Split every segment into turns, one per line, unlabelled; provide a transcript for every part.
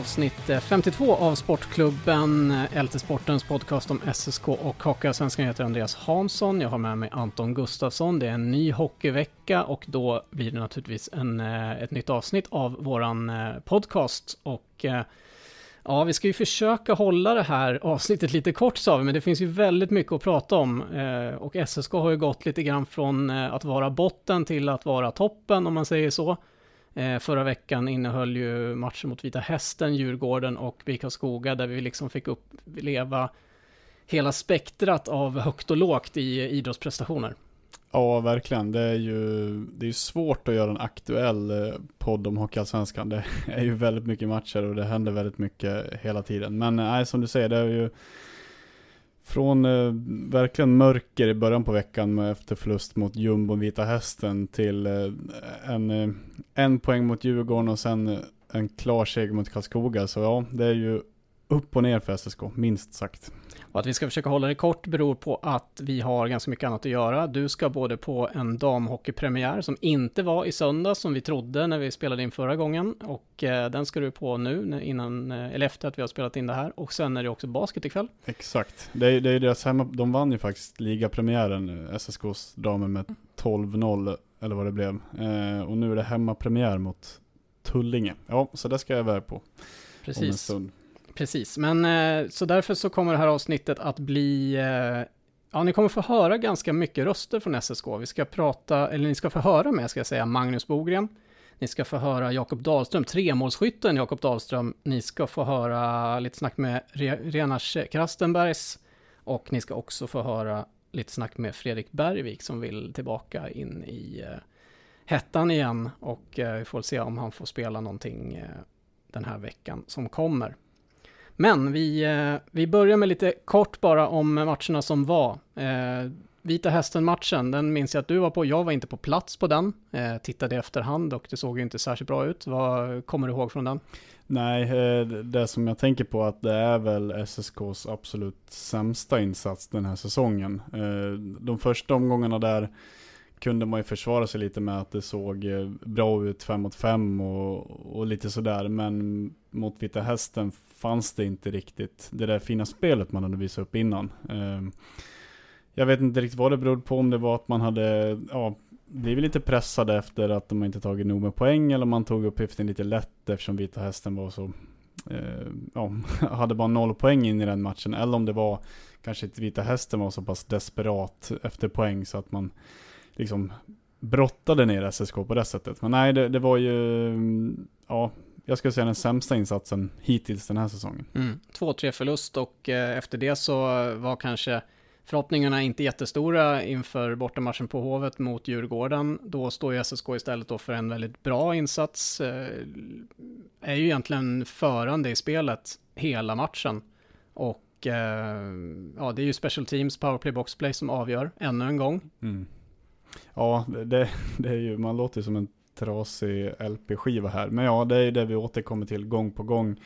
avsnitt eh, 52 av Sportklubben, eh, LT-sportens podcast om SSK och Hockeyallsvenskan. Jag heter Andreas Hansson, jag har med mig Anton Gustafsson. Det är en ny hockeyvecka och då blir det naturligtvis en, eh, ett nytt avsnitt av våran podcast. Och ja, vi ska ju försöka hålla det här avsnittet lite kort sa vi, men det finns ju väldigt mycket att prata om. Och SSK har ju gått lite grann från att vara botten till att vara toppen, om man säger så. Eh, förra veckan innehöll ju matchen mot Vita Hästen, Djurgården och BIK Skoga där vi liksom fick uppleva hela spektrat av högt och lågt i idrottsprestationer.
Ja, verkligen. Det är ju det är svårt att göra en aktuell eh, podd om Hockeyallsvenskan. Det är ju väldigt mycket matcher och det händer väldigt mycket hela tiden. Men eh, nej, som du säger, det är ju från eh, verkligen mörker i början på veckan med efter förlust mot Jumbo Vita Hästen till eh, en, eh, en poäng mot Djurgården och sen en klar seger mot Karlskoga. Så ja, det är ju upp och ner för SSK, minst sagt.
Och att vi ska försöka hålla det kort beror på att vi har ganska mycket annat att göra. Du ska både på en damhockeypremiär som inte var i söndag som vi trodde när vi spelade in förra gången. Och eh, den ska du på nu, innan, eh, eller efter att vi har spelat in det här. Och sen är det också basket ikväll.
Exakt. Det är, det är deras hemma, de vann ju faktiskt ligapremiären, SSKs damer med 12-0, eller vad det blev. Eh, och nu är det hemmapremiär mot Tullinge. Ja, så det ska jag iväg på.
Precis. Om en stund. Precis, men eh, så därför så kommer det här avsnittet att bli eh, Ja, ni kommer få höra ganska mycket röster från SSK. Vi ska prata, eller ni ska få höra med, ska jag säga, Magnus Bogren. Ni ska få höra Jakob Dahlström, tremålsskytten Jakob Dahlström. Ni ska få höra lite snack med Renars Krastenbergs. Och ni ska också få höra lite snack med Fredrik Bergvik som vill tillbaka in i uh, hettan igen. Och uh, vi får se om han får spela någonting uh, den här veckan som kommer. Men vi, eh, vi börjar med lite kort bara om matcherna som var. Eh, Vita Hästen-matchen, den minns jag att du var på. Jag var inte på plats på den. Eh, tittade i efterhand och det såg ju inte särskilt bra ut. Vad kommer du ihåg från den?
Nej, eh, det som jag tänker på att det är väl SSKs absolut sämsta insats den här säsongen. De första omgångarna där kunde man ju försvara sig lite med att det såg bra ut fem mot fem och, och lite sådär. Men mot Vita Hästen fanns det inte riktigt det där fina spelet man hade visat upp innan. Ehm, jag vet inte riktigt vad det berodde på, om det var att man hade ja, blivit lite pressade efter att de inte tagit nog med poäng, eller om man tog uppgiften lite lätt eftersom Vita Hästen var så, ehm, ja, hade bara noll poäng in i den matchen, eller om det var kanske att Vita Hästen var så pass desperat efter poäng så att man liksom brottade ner SSK på det sättet. Men nej, det, det var ju, ja, jag skulle säga den sämsta insatsen hittills den här säsongen.
Mm. 2-3 förlust och eh, efter det så var kanske förhoppningarna inte jättestora inför bortamatchen på Hovet mot Djurgården. Då står ju SSK istället då för en väldigt bra insats. Eh, är ju egentligen förande i spelet hela matchen. Och eh, ja, det är ju special teams, powerplay, boxplay som avgör ännu en gång. Mm.
Ja, det, det är ju, man låter som en trasig LP-skiva här. Men ja, det är ju det vi återkommer till gång på gång.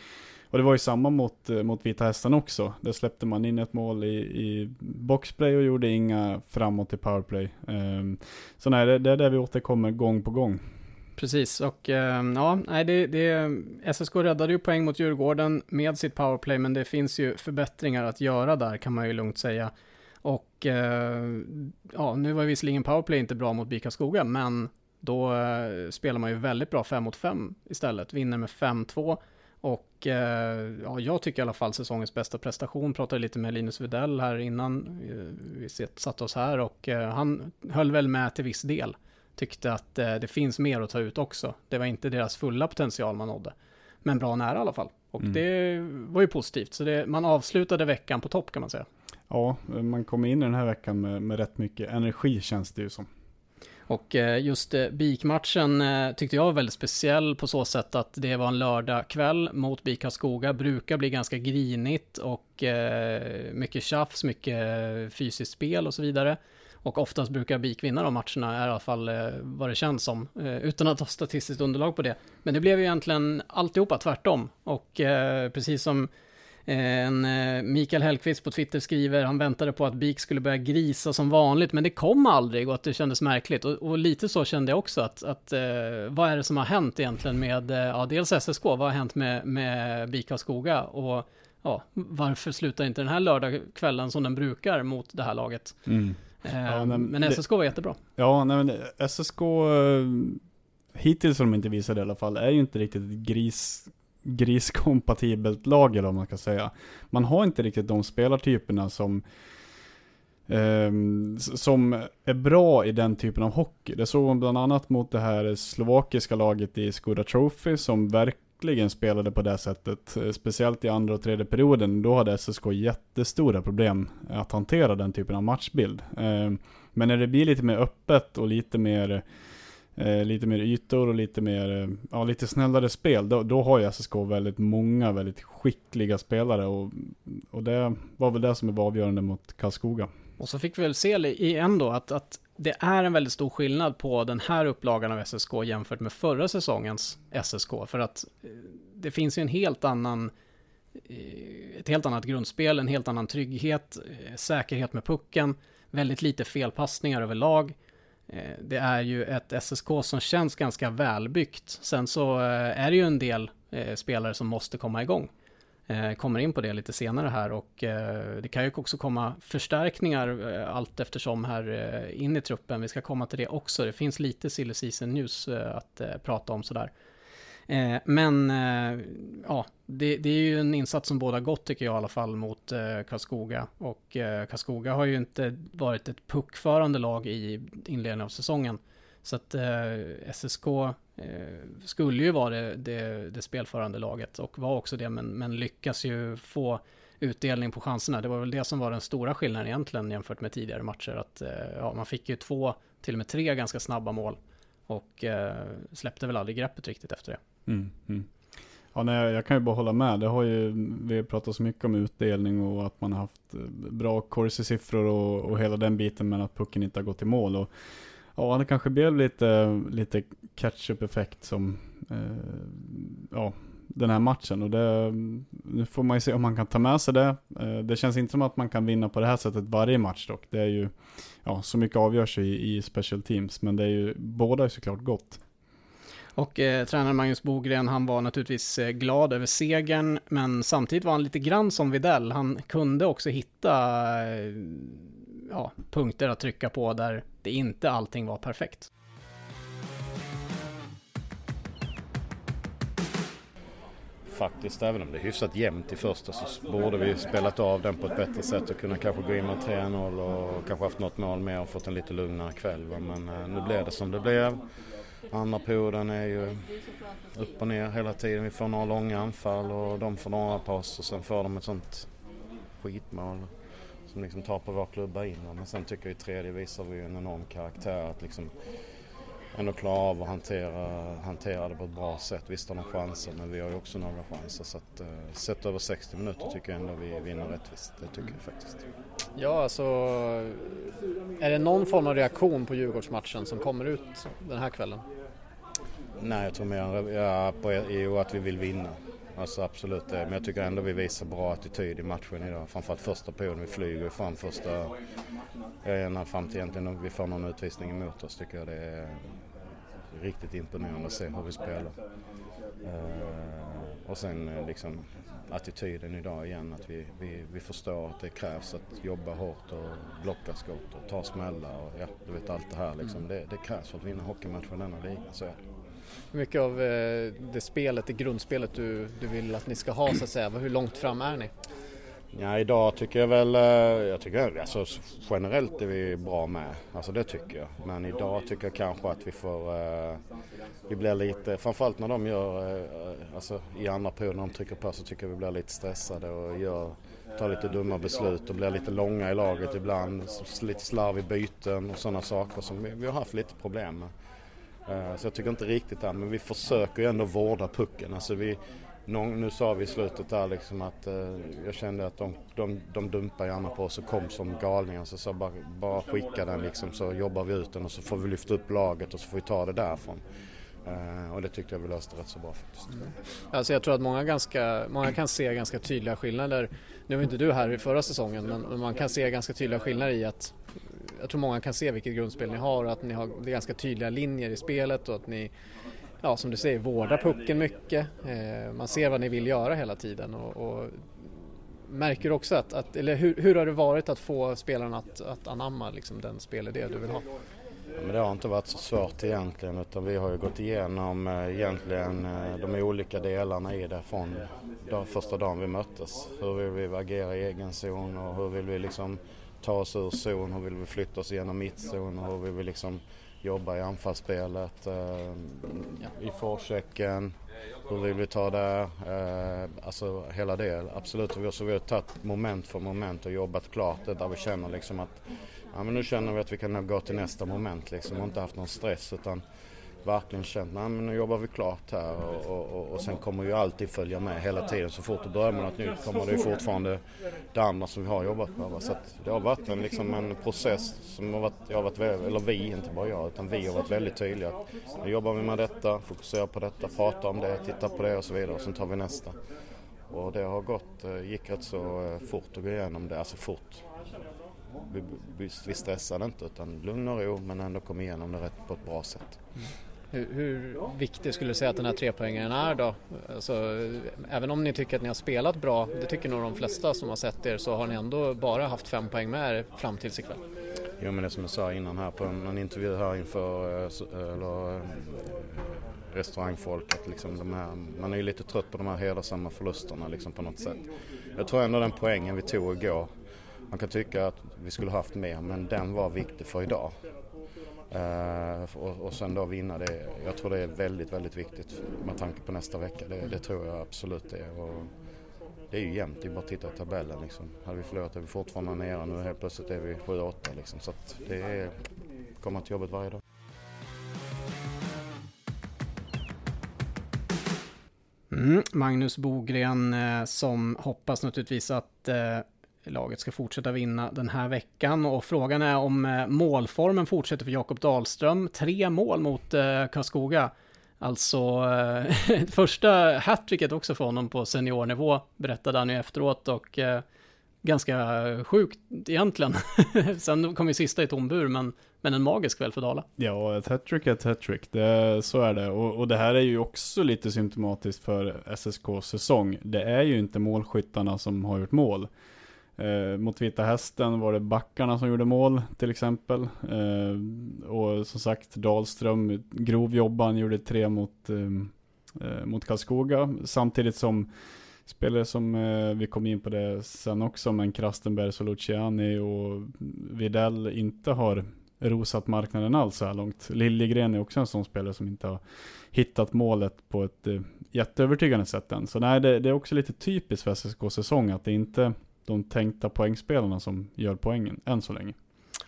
Och det var ju samma mot, eh, mot Vita Hästen också. Där släppte man in ett mål i, i boxplay och gjorde inga framåt i powerplay. Um, så nej, det, det är det vi återkommer gång på gång.
Precis, och ehm, ja, nej, det, det, SSK räddade ju poäng mot Djurgården med sitt powerplay, men det finns ju förbättringar att göra där kan man ju lugnt säga. Och uh, ja, nu var visserligen powerplay inte bra mot Bika Skoga, men då eh, spelar man ju väldigt bra 5 mot 5 istället, vinner med 5-2 Och eh, ja, jag tycker i alla fall säsongens bästa prestation. Pratade lite med Linus Widell här innan vi satte oss här och han höll väl med till viss del. Tyckte att det finns mer att ta ut också. Det var inte deras fulla potential man nådde. Men bra nära i alla fall. Och mm. det var ju positivt. Så det, man avslutade veckan på topp kan man säga.
Ja, man kommer in i den här veckan med, med rätt mycket energi känns det ju som.
Och eh, just eh, BIK-matchen eh, tyckte jag var väldigt speciell på så sätt att det var en lördagkväll mot BIK Karlskoga. Brukar bli ganska grinigt och mycket tjafs, mycket fysiskt spel och så vidare. Och oftast brukar BIK vinna de matcherna, är i alla fall vad det känns som, utan att ha statistiskt underlag på det. Men det blev ju egentligen alltihopa tvärtom. Och precis som en eh, Mikael Hellqvist på Twitter skriver, han väntade på att BIK skulle börja grisa som vanligt, men det kom aldrig och att det kändes märkligt. Och, och lite så kände jag också att, att eh, vad är det som har hänt egentligen med, eh, ja dels SSK, vad har hänt med, med BIK Skoga och ja, varför slutar inte den här lördagskvällen som den brukar mot det här laget? Mm. Eh, ja, men, men SSK var jättebra.
Ja, nej, men SSK hittills har de inte visat det i alla fall, är ju inte riktigt gris griskompatibelt lag eller vad man ska säga. Man har inte riktigt de spelartyperna som eh, som är bra i den typen av hockey. Det såg man bland annat mot det här slovakiska laget i Skoda Trophy som verkligen spelade på det sättet. Eh, speciellt i andra och tredje perioden. Då hade SSK jättestora problem att hantera den typen av matchbild. Eh, men när det blir lite mer öppet och lite mer eh, lite mer ytor och lite mer, eh, ja lite snällare spel, då, då har ju SSK väldigt många väldigt skickliga spelare och, och det var väl det som var avgörande mot Karlskoga.
Och så fick vi väl se igen då att, att det är en väldigt stor skillnad på den här upplagan av SSK jämfört med förra säsongens SSK. För att eh, det finns ju en helt annan eh, ett helt annat grundspel, en helt annan trygghet, säkerhet med pucken, väldigt lite felpassningar överlag. Eh, det är ju ett SSK som känns ganska välbyggt. Sen så eh, är det ju en del eh, spelare som måste komma igång. Kommer in på det lite senare här och det kan ju också komma förstärkningar allt eftersom här in i truppen. Vi ska komma till det också. Det finns lite silly season news att prata om sådär. Eh, men eh, ja, det, det, är ju en insats som båda gott tycker jag i alla fall mot eh, Karlskoga. Och eh, Karlskoga har ju inte varit ett puckförande lag i inledningen av säsongen. Så att eh, SSK eh, skulle ju vara det, det, det, spelförande laget och var också det, men, men lyckas ju få utdelning på chanserna. Det var väl det som var den stora skillnaden egentligen jämfört med tidigare matcher. Att eh, ja, man fick ju två, till och med tre ganska snabba mål och eh, släppte väl aldrig greppet riktigt efter det. Mm,
mm. Ja, nej, jag kan ju bara hålla med. Det har ju, vi har pratat så mycket om utdelning och att man har haft eh, bra corsi-siffror och, och hela den biten, men att pucken inte har gått i mål. Och, ja, det kanske blev lite, lite catch-up-effekt som, eh, ja, den här matchen. Och det, nu får man ju se om man kan ta med sig det. Eh, det känns inte som att man kan vinna på det här sättet varje match dock. Det är ju, ja, så mycket avgörs i, i special teams, men det är ju, båda är såklart gott.
Och eh, tränaren Magnus Bogren, han var naturligtvis eh, glad över segern, men samtidigt var han lite grann som Videll. Han kunde också hitta eh, ja, punkter att trycka på där det inte allting var perfekt.
Faktiskt, även om det är hyfsat jämnt i första så borde vi spelat av den på ett bättre sätt och kunna kanske gå in med 3-0 och kanske haft något mål mer och fått en lite lugnare kväll. Men eh, nu blev det som det blev. Andra perioden är ju upp och ner hela tiden. Vi får några långa anfall och de får några pass och sen får de ett sånt skitmål som liksom tar på vår klubba in. Men sen tycker jag i tredje visar vi en enorm karaktär att liksom ändå klara av att hantera, hantera det på ett bra sätt. Visst har de chanser men vi har ju också några chanser. Så att, eh, sett över 60 minuter tycker jag ändå vi vinner rättvist. Det tycker jag faktiskt.
Ja, alltså är det någon form av reaktion på Djurgårdsmatchen som kommer ut den här kvällen?
Nej, jag tror mer ja, på EU att vi vill vinna. Alltså absolut det. Men jag tycker ändå vi visar bra attityd i matchen idag. Framförallt första perioden. Vi flyger fram första... Ända fram till egentligen vi får någon utvisning emot oss tycker jag det är riktigt imponerande att se hur vi spelar. Uh, och sen eh, liksom attityden idag igen att vi, vi, vi förstår att det krävs att jobba hårt och blocka skott och ta smällar och ja, du vet allt det här liksom. Det, det krävs för att vinna hockeymatcher i denna ligan, så är det.
Hur mycket av eh, det spelet, det grundspelet du, du vill att ni ska ha så att säga, hur långt fram är ni?
Ja, idag tycker jag väl, eh, jag tycker alltså generellt är vi bra med. Alltså det tycker jag. Men idag tycker jag kanske att vi får, eh, vi blir lite, framförallt när de gör, eh, alltså i andra perioden när de trycker på så tycker jag vi blir lite stressade och gör, tar lite dumma beslut och blir lite långa i laget ibland. Lite slarv i byten och sådana saker som vi, vi har haft lite problem med. Eh, så jag tycker inte riktigt det, men vi försöker ju ändå vårda pucken. Alltså vi, någon, nu sa vi i slutet där liksom att eh, jag kände att de, de, de dumpar gärna på oss och kom som galningar. Så sa bara, bara skicka den liksom så jobbar vi ut den och så får vi lyfta upp laget och så får vi ta det därifrån. Eh, och det tyckte jag vi löste rätt så bra faktiskt. Mm.
Alltså jag tror att många, ganska, många kan se ganska tydliga skillnader. Nu var inte du här i förra säsongen men man kan se ganska tydliga skillnader i att jag tror många kan se vilket grundspel ni har och att ni har ganska tydliga linjer i spelet och att ni ja, som du säger, vårdar pucken mycket. Eh, man ser vad ni vill göra hela tiden och, och märker också att, att eller hur, hur, har det varit att få spelarna att, att anamma liksom, den spelidé du vill ha?
Men det har inte varit så svårt egentligen utan vi har ju gått igenom eh, egentligen eh, de olika delarna i det från dag, första dagen vi möttes. Hur vill vi agera i egen zon och hur vill vi liksom ta oss ur zon, hur vill vi flytta oss genom mittzon och hur vill vi liksom jobba i anfallsspelet, eh, i forechecken, hur vill vi ta det? Eh, alltså hela det, absolut. Så vi har tagit moment för moment och jobbat klart det där vi känner liksom att ja, men nu känner vi att vi kan gå till nästa moment liksom och inte haft någon stress utan verkligen känt att nu jobbar vi klart här och, och, och, och sen kommer ju alltid följa med hela tiden. Så fort det börjar med något nytt kommer det ju fortfarande det andra som vi har jobbat med. Så det har varit en, liksom en process som har varit, jag har varit, eller vi, inte bara jag, utan vi har varit väldigt tydliga. Nu jobbar vi med detta, fokuserar på detta, pratar om det, tittar på det och så vidare och sen tar vi nästa. Och det har gått, eh, gick rätt så eh, fort att gå igenom det, alltså fort. Vi, vi, vi stressade inte utan lugn och ro men ändå kom igenom det rätt på ett bra sätt.
Hur, hur viktig skulle du säga att den här trepoängaren är då? Alltså, även om ni tycker att ni har spelat bra, det tycker nog de flesta som har sett er, så har ni ändå bara haft fem poäng med er fram tills ikväll.
Jo men det som jag sa innan här på en, en intervju här inför eh, eller, eh, restaurangfolk att liksom de här, man är ju lite trött på de här hedersamma förlusterna liksom på något sätt. Jag tror ändå den poängen vi tog igår, man kan tycka att vi skulle haft mer men den var viktig för idag. Uh, och, och sen då vinna det, jag tror det är väldigt, väldigt viktigt med tanke på nästa vecka. Det, det tror jag absolut det är. Och det är ju jämnt, det är bara att titta i tabellen liksom. Hade vi förlorat är vi fortfarande nere, nu helt plötsligt är vi 7-8 liksom. Så att det är, komma till jobbet varje dag.
Mm, Magnus Bogren eh, som hoppas naturligtvis att eh, laget ska fortsätta vinna den här veckan och frågan är om eh, målformen fortsätter för Jakob Dahlström. Tre mål mot eh, Karlskoga. Alltså eh, första hattricket också för honom på seniornivå berättade han ju efteråt och eh, ganska sjukt egentligen. Sen kom ju sista i tom bur men, men en magisk kväll för Dala.
Ja, ett hattrick är ett hattrick, så är det. Och, och, det här är ju också lite symptomatiskt för SSKs säsong. Det är ju inte målskyttarna som har gjort mål. Eh, mot Vita Hästen var det backarna som gjorde mål till exempel. Eh, och som sagt Dahlström, grovjobban, gjorde tre mot, eh, eh mot Karlskoga. Samtidigt som spelare som eh, vi kom in på det sen också, men Krastenberg, Luciani och Videll inte har rosat marknaden alls så här långt. Liljegren är också en sån spelare som inte har hittat målet på ett eh, jätteövertygande sätt än. Så nej, det, det är också lite typiskt för SSK-säsong att det inte de tänkta poängspelarna som gör poängen än så länge.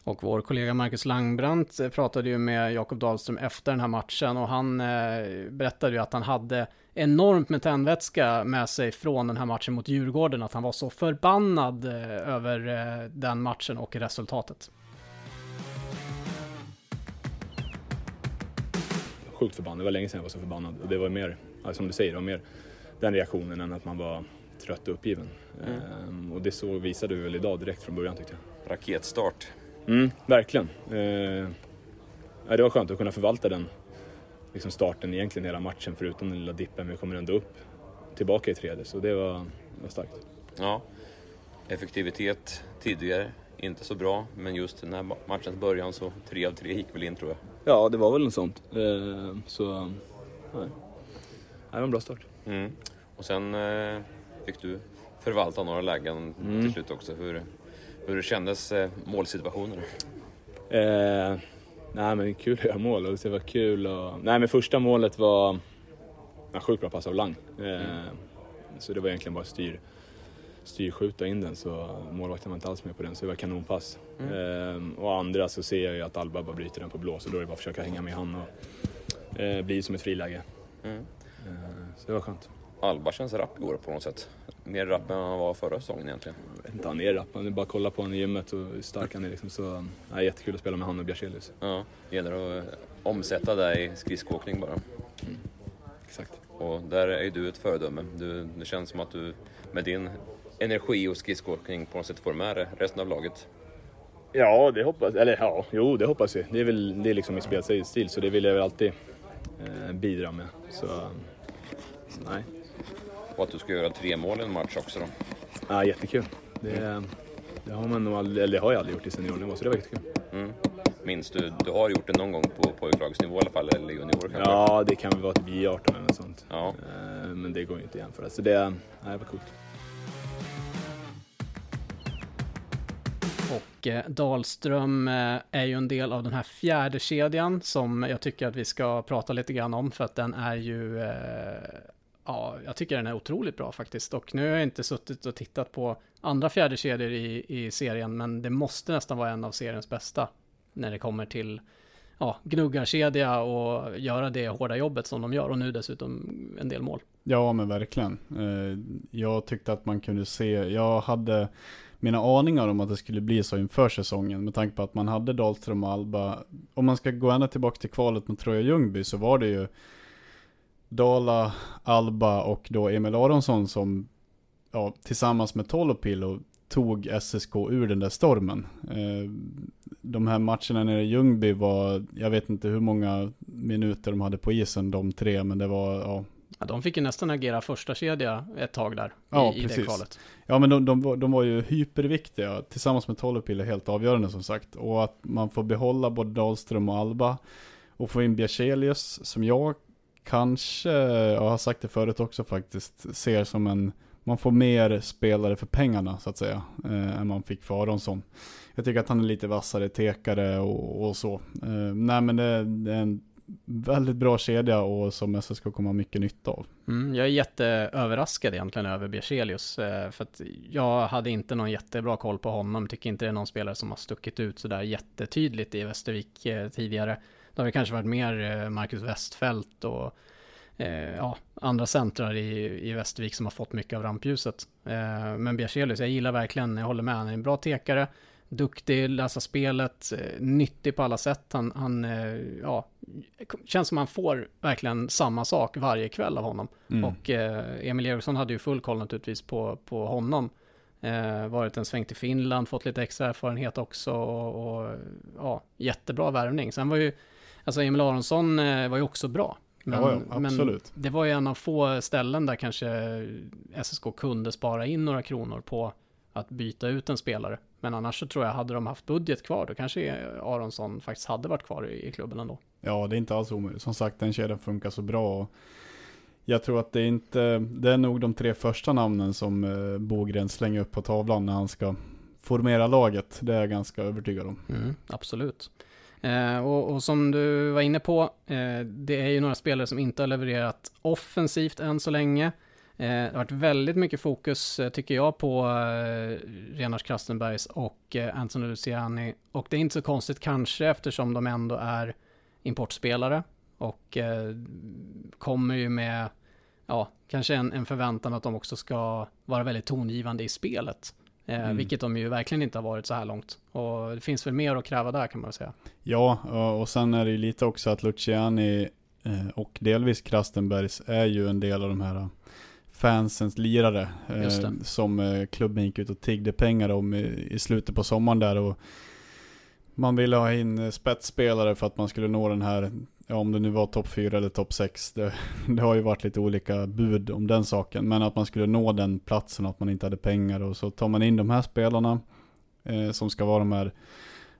Och vår kollega Marcus Langbrandt eh, pratade ju med Jakob Dahlström efter den här matchen och han eh, berättade ju att han hade enormt med tändvätska med sig från den här matchen mot Djurgården, att han var så förbannad eh, över den matchen och resultatet.
Sjukt förbannad, det var länge sedan jag var så förbannad och det var mer, som du säger, det var mer den reaktionen än att man var trött och uppgiven. Mm. Ehm, och det så visade vi väl idag direkt från början tyckte
jag. Raketstart.
Mm, verkligen. Ehm, det var skönt att kunna förvalta den liksom starten egentligen hela matchen förutom den lilla dippen. Vi kommer ändå upp tillbaka i tredje så det var, det var starkt.
Ja, effektivitet tidigare inte så bra, men just den här matchens början så tre av tre gick väl in tror jag.
Ja, det var väl något sånt. Ehm, så nej. det var en bra start.
Mm. Och sen eh, fick du förvalta några lägen mm. till slut också. Hur, hur kändes eh, målsituationen?
Eh, nej men kul att göra mål och det var kul och... Nej men första målet var en sjukt bra pass av Lang. Eh, mm. Så det var egentligen bara styr, styrskjuta in den så målvakten var inte alls med på den så det var kanonpass. Mm. Eh, och andra så ser jag ju att Alba bara bryter den på blå så då är det bara att försöka hänga med han och eh, bli som ett friläge. Mm. Eh, så det var skönt.
Alba känns rapp i år på något sätt. Mer rapp än han var förra säsongen egentligen.
Jag vet inte, han är rapp. Det är bara att kolla på honom i gymmet och hur stark han är. Liksom. Så, ja, jättekul att spela med honom och Bjärselius.
Ja, det gäller att omsätta det i skridskoåkning bara. Mm.
Exakt.
Och där är ju du ett föredöme. Du, det känns som att du med din energi och skridskoåkning på något sätt får med resten av laget.
Ja, det hoppas Eller ja, jo, det hoppas jag. Det är väl det är liksom min spelstil, så det vill jag väl alltid eh, bidra med. Så, så nej,
och att du ska göra tre mål i en match också då?
Ja, jättekul. Det, det har man nog aldrig, eller det har jag aldrig gjort i seniornivå, så det var jättekul.
Mm. Minns du, du har gjort det någon gång på pojklagsnivå i alla fall, eller junior kanske?
Ja, det kan väl vara typ J18 eller något sånt. Ja. Eh, men det går ju inte att jämföra, så det, nej, det var coolt.
Och eh, Dahlström eh, är ju en del av den här fjärde kedjan som jag tycker att vi ska prata lite grann om för att den är ju Ja, jag tycker den är otroligt bra faktiskt. Och nu har jag inte suttit och tittat på andra fjärdekedjor i, i serien, men det måste nästan vara en av seriens bästa när det kommer till ja, gnuggarkedja och göra det hårda jobbet som de gör och nu dessutom en del mål.
Ja, men verkligen. Eh, jag tyckte att man kunde se, jag hade mina aningar om att det skulle bli så inför säsongen med tanke på att man hade Dahlström och Alba. Om man ska gå ända tillbaka till kvalet mot Troja Ljungby så var det ju Dala, Alba och då Emil Aronsson som ja, tillsammans med Tolopilo tog SSK ur den där stormen. Eh, de här matcherna nere i Ljungby var, jag vet inte hur många minuter de hade på isen de tre, men det var, ja.
ja de fick ju nästan agera första kedja ett tag där ja, i, i det kvalet.
Ja, men de, de, de var ju hyperviktiga, tillsammans med Tolopilo helt avgörande som sagt. Och att man får behålla både Dahlström och Alba och få in Bjärselius, som jag kanske, jag har sagt det förut också faktiskt, ser som en, man får mer spelare för pengarna så att säga, eh, än man fick för Aronsson. Jag tycker att han är lite vassare tekare och, och så. Eh, nej men det, det, är en väldigt bra kedja och som SSK kommer ha mycket nytta av.
Mm, jag är jätteöverraskad egentligen över Bierselius, eh, för att jag hade inte någon jättebra koll på honom, tycker inte det är någon spelare som har stuckit ut sådär jättetydligt i Västervik eh, tidigare. Det har kanske varit mer eh, Marcus Westfält och eh, ja, andra centrar i, i Västervik som har fått mycket av rampljuset. Eh, men Bjärselius, jag gillar verkligen, jag håller med, han är en bra tekare, duktig, läsa spelet, eh, nyttig på alla sätt. Han, han eh, ja, känns som han får verkligen samma sak varje kväll av honom. Mm. Och eh, Emil Eriksson hade ju full koll naturligtvis på, på honom. Eh, varit en sväng till Finland, fått lite extra erfarenhet också och, och ja, jättebra värvning. Sen var ju Alltså Emil Aronsson eh, var ju också bra.
Men, ja, ja.
Men det var ju en av få ställen där kanske SSK kunde spara in några kronor på att byta ut en spelare. Men annars så tror jag, hade de haft budget kvar, då kanske Aronsson faktiskt hade varit kvar i, i klubben ändå.
Ja, det är inte alls omöjligt. Som sagt, den kedjan funkar så bra. Jag tror att det är inte, det är nog de tre första namnen som eh, Bogren slänger upp på tavlan när han ska formera laget. Det är jag ganska övertygad om.
Mm, absolut. Eh, och, och, som du var inne på, eh, det är ju några spelare som inte har levererat offensivt än så länge. Eh, det har varit väldigt mycket fokus, eh, tycker jag, på eh, Renars Krastenbergs och eh, Anthony Luciani. Och det är inte så konstigt kanske eftersom de ändå är importspelare och eh, kommer ju med, ja, kanske en, en förväntan att de också ska vara väldigt tongivande i spelet. Eh, mm. Vilket de ju verkligen inte har varit så här långt. Och det finns väl mer att kräva där kan man säga.
Ja, och sen är det ju lite också att Luciani eh, och delvis Krastenbergs är ju en del av de här fansens lirare. Eh, som klubben gick ut och tiggde pengar om i slutet på sommaren där. Och man ville ha in spetsspelare för att man skulle nå den här ja, om det nu var topp 4 eller topp 6, det, det, har ju varit lite olika bud om den saken. Men att man skulle nå den platsen och att man inte hade pengar och så tar man in de här spelarna eh, som ska vara de här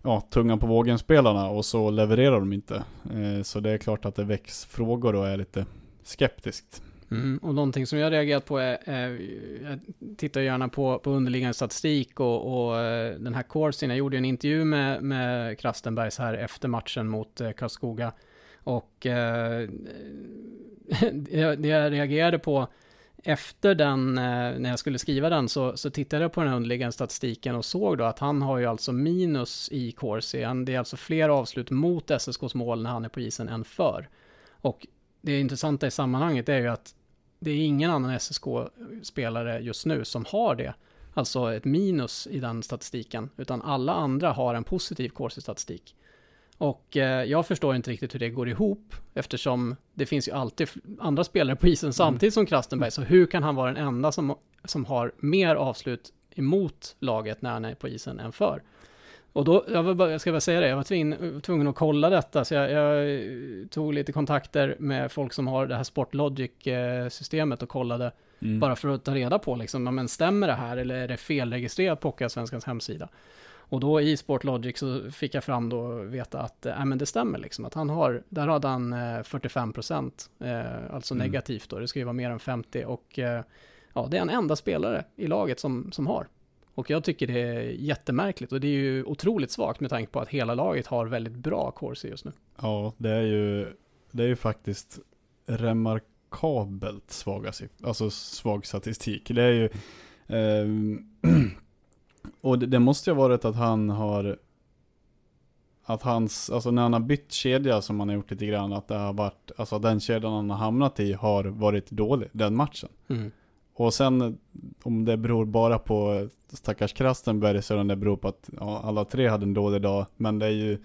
ja, tunga på vågen spelarna och så levererar de inte. Eh, så det är klart att det väcks frågor och är lite skeptiskt.
Mm, och någonting som jag reagerat på är, är jag tittar gärna på, på underliggande statistik och, och eh, den här Corsin, jag gjorde ju en intervju med, med Krastenbergs här efter matchen mot eh, Karlskoga och eh, det jag reagerade på efter den, eh, när jag skulle skriva den, så, så tittade jag på den underliggande statistiken och såg då att han har ju alltså minus i Corsi. Det är alltså fler avslut mot SSKs mål när han är på isen än för. Och det intressanta i sammanhanget är ju att det är ingen annan SSK-spelare just nu som har det. Alltså ett minus i den statistiken, utan alla andra har en positiv Corsi-statistik. Och eh, jag förstår inte riktigt hur det går ihop eftersom det finns ju alltid andra spelare på isen mm. samtidigt som Krastenberg. Så hur kan han vara den enda som, som har mer avslut emot laget när han är på isen än för? Och då, jag, bara, jag ska bara säga det, jag var tvungen, tvungen att kolla detta, så jag, jag, tog lite kontakter med folk som har det här Sportlogic-systemet och kollade, mm. bara för att ta reda på liksom, men stämmer det här eller är det felregistrerat på Svenskans hemsida? Och då i Sportlogic så fick jag fram då veta att äh, men det stämmer liksom att han har, där hade han eh, 45 procent, eh, alltså mm. negativt då, det ska ju vara mer än 50 och eh, ja, det är en enda spelare i laget som, som har. Och jag tycker det är jättemärkligt och det är ju otroligt svagt med tanke på att hela laget har väldigt bra corsi just nu.
Ja, det är ju, det är ju faktiskt remarkabelt svaga, alltså svag statistik. Det är ju, eh, Och det, det måste ju ha varit att han har att hans, alltså när han har bytt kedja som han har gjort lite grann, att det har varit, alltså den kedjan han har hamnat i har varit dålig, den matchen. Mm. Och sen om det beror bara på stackars Krastenberg så om det beror på att ja, alla tre hade en dålig dag. Men det är ju,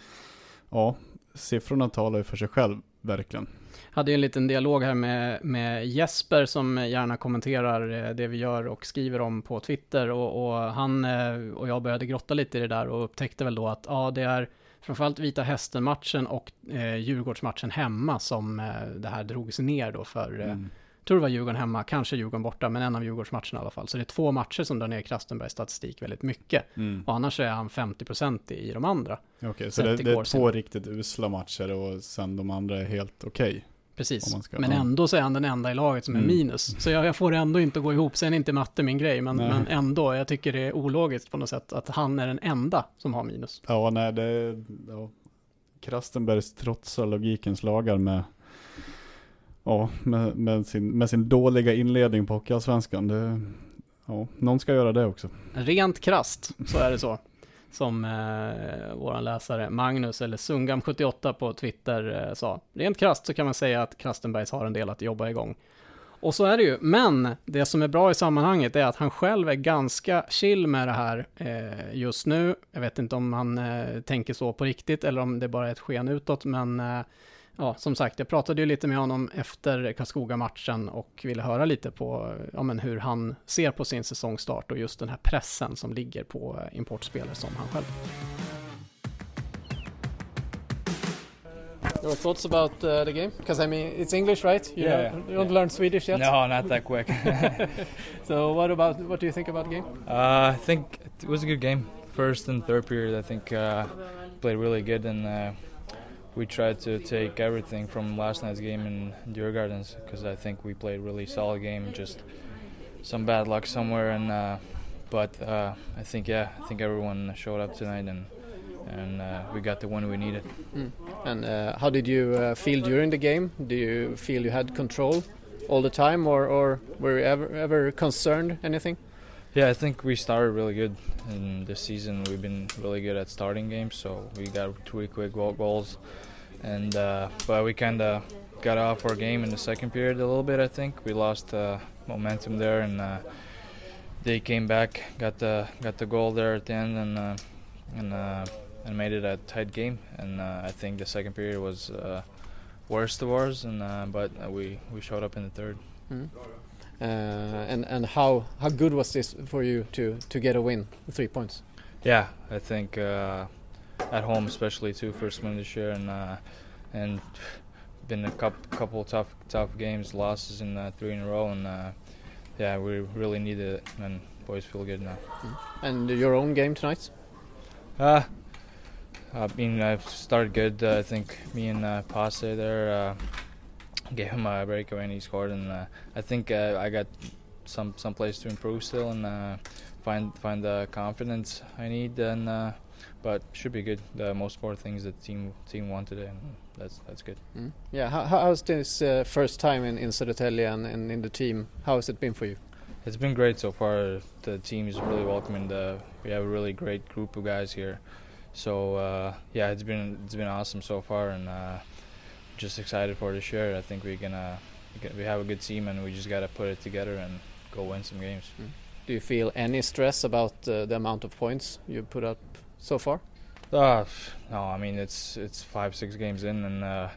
ja, siffrorna talar ju för sig själv, verkligen
hade ju en liten dialog här med, med Jesper som gärna kommenterar eh, det vi gör och skriver om på Twitter. Och, och han eh, och jag började grotta lite i det där och upptäckte väl då att ja, det är framförallt Vita Hästen-matchen och eh, Djurgårdsmatchen hemma som eh, det här drogs ner då för eh, mm tror det var Djurgården hemma, kanske Djurgården borta, men en av Djurgårdsmatcherna i alla fall. Så det är två matcher som drar ner Krastenbergs statistik väldigt mycket. Mm. Och annars är han 50% i de andra.
Okej, okay, så det, det, är två riktigt usla matcher och sen de andra är helt okej? Okay.
Precis, ska, men ändå så är han den enda i laget som är mm. minus. Så jag, jag får ändå inte gå ihop. Sen är inte matte min grej, men, men, ändå. Jag tycker det är ologiskt på något sätt att han är den enda som har minus.
Ja, nej, det... Ja. Krastenbergs trotsar logikens lagar med ja, med, med, sin, med sin dåliga inledning på Hockeyallsvenskan. Det, ja, någon ska göra det också.
Rent krast så är det så. Som eh, våran läsare Magnus, eller Sungam78 på Twitter eh, sa. Rent krast så kan man säga att Krastenbergs har en del att jobba igång. Och så är det ju, men det som är bra i sammanhanget är att han själv är ganska chill med det här eh, just nu. Jag vet inte om han eh, tänker så på riktigt eller om det bara är ett sken utåt, men eh, ja, som sagt, jag pratade ju lite med honom efter Karlskoga-matchen och ville höra lite på ja, men hur han ser på sin säsongstart och just den här pressen som ligger på importspelare som han själv. Your thoughts about uh, the game? Because I mean, it's English, right? You, yeah, don't, you don't yeah. learn Swedish yet.
No, not that quick.
so, what about what do you think about the game?
Uh, I think it was a good game. First and third period, I think uh, played really good, and uh, we tried to take everything from last night's game in Deer Gardens because I think we played really solid game. Just some bad luck somewhere, and uh, but uh, I think yeah, I think everyone showed up tonight and and uh, we got the one we needed.
Mm. And uh, how did you uh, feel during the game? Do you feel you had control all the time, or or were you ever ever concerned anything?
Yeah, I think we started really good in this season. We've been really good at starting games, so we got three quick goals, and uh, but we kind of got off our game in the second period a little bit. I think we lost uh, momentum there, and uh, they came back, got the got the goal there at the end, and uh, and uh, and made it a tight game. And uh, I think the second period was worse to ours, and but we we showed up in the 3rd mm.
Uh, and and how how good was this for you to to get a win, three points?
Yeah, I think uh, at home especially too, first win this year, and uh, and been a couple couple tough tough games, losses in uh, three in a row, and uh, yeah, we really need it, and boys feel good now. Mm.
And your own game tonight?
Uh, I mean, I've started good. I think me and uh, Passe there gave him a breakaway and he scored. And uh, I think uh, I got some some place to improve still and uh, find find the confidence I need. And uh, but should be good. The most important things that team team wanted, and that's that's good.
Mm. Yeah, how, how's this uh, first time in in Södertälje and, and in the team? How has it been for you?
It's been great so far. The team is really welcoming. The we have a really great group of guys here. So uh, yeah, it's been it's been awesome so far, and uh, just excited for this year. I think we're gonna we have a good team, and we just gotta put it together and go win some games. Mm.
Do you feel any stress about uh, the amount of points you put up so far?
Uh, no, I mean it's it's five six games in, and uh,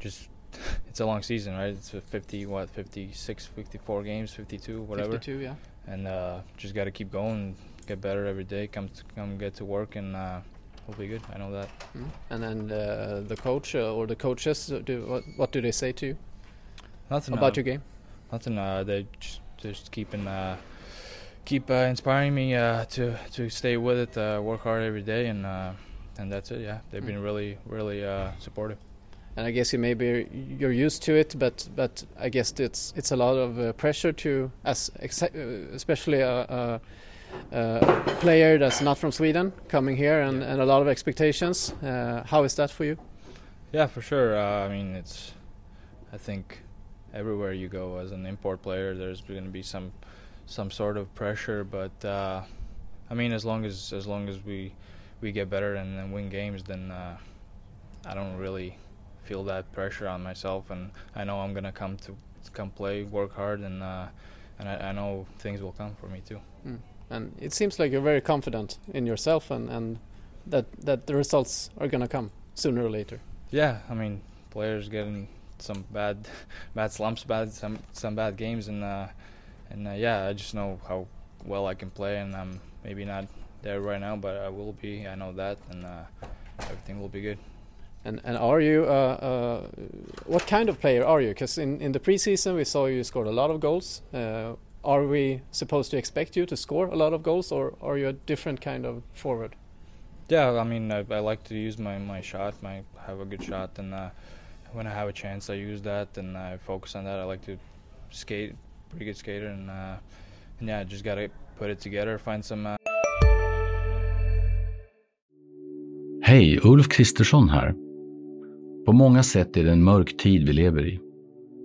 just it's a long season, right? It's 50 what 56, 54 games, 52, whatever.
52, yeah.
And uh, just got to keep going, get better every day. Come to, come get to work, and uh, hopefully good. I know that.
Mm. And then uh, the coach uh, or the coaches, uh, do what, what do they say to you?
Nothing
about
uh,
your game.
Nothing. they just just keeping keep uh, inspiring me uh, to to stay with it, uh, work hard every day, and and that's it. Yeah, they've been mm. really really supportive.
And I guess you maybe you're used to it, but but I guess it's it's a lot of pressure to as especially a, a, a, player that's not from Sweden coming here and, and a lot of expectations. how is that for you?
Yeah, for sure. I mean, it's I think everywhere you go as an import player, there's going to be some some sort of pressure. But uh, I mean, as long as as long as we we get better and, and win games, then uh, I don't really feel that pressure on myself, and I know I'm gonna come to come play, work hard, and uh, and I, I, know things will come for me too.
And it seems like you're very confident in yourself, and, and that that the results are gonna come sooner or later.
Yeah, I mean, players getting some bad bad slumps, bad some some bad games, and uh, and uh, yeah, I just know how well I can play, and I'm maybe not there right now, but I will be. I know that, and uh, everything will be good.
And and are you uh, uh, what kind of player are you? Because in in the preseason we saw you scored a lot of goals. Are we supposed to expect you to score a lot of goals, or are you a different kind of forward?
Yeah, I mean, I, I like to use my, my shot, my have a good shot, and uh, when I have a chance, I use that, and I focus on that. I like to skate pretty good skater, and, uh, and yeah, just gotta put it together, find some. Uh...
Hej, Ulf Kristersson här. På många sätt är det en mörk tid vi lever i.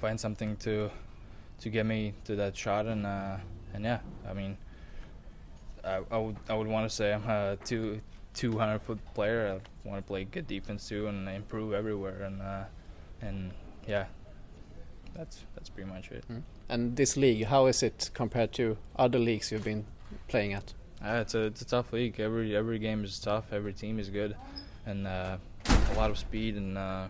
Find something to to get me to that shot and uh, and yeah, I mean, I, I would I would want to say I'm a two 200 foot player. I want to play good defense too and improve everywhere. And uh, and yeah, that's that's pretty much it. Mm.
And this league, how is it compared to other leagues you've been playing at?
Uh, it's a it's a tough league. Every every game is tough. Every team is good, and uh, a lot of speed and uh,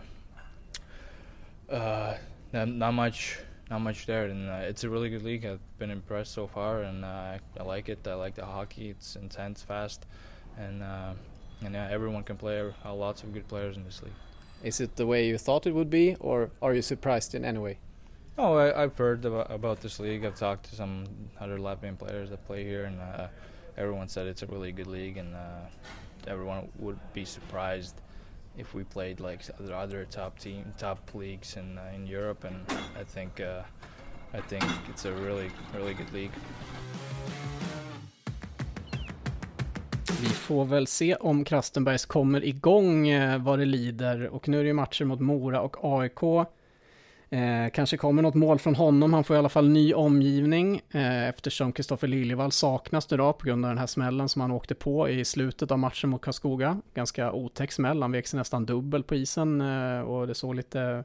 uh not, not much not much there. And uh, it's a really good league. I've been impressed so far, and uh, I like it. I like the hockey. It's intense, fast and uh, and yeah, everyone can play. Uh, lots of good players in this league.
Is it the way you thought it would be, or are you surprised in any way?
Oh, I, have heard about, about, this league. I've talked to some other Latvian players that play here, and uh, everyone said it's a really good league, and uh, everyone would be surprised if we played like the other top team, top leagues in uh, in Europe. And I think uh, I think it's a really really good league.
Vi får väl se om Krastenbergs kommer igång eh, vad det lider. Och nu är det ju matcher mot Mora och AIK. Eh, kanske kommer något mål från honom. Han får i alla fall ny omgivning eh, eftersom Kristoffer Liljevall saknas nu då på grund av den här smällen som han åkte på i slutet av matchen mot Karlskoga. Ganska otäck smäll. Han vek sig nästan dubbel på isen eh, och det såg lite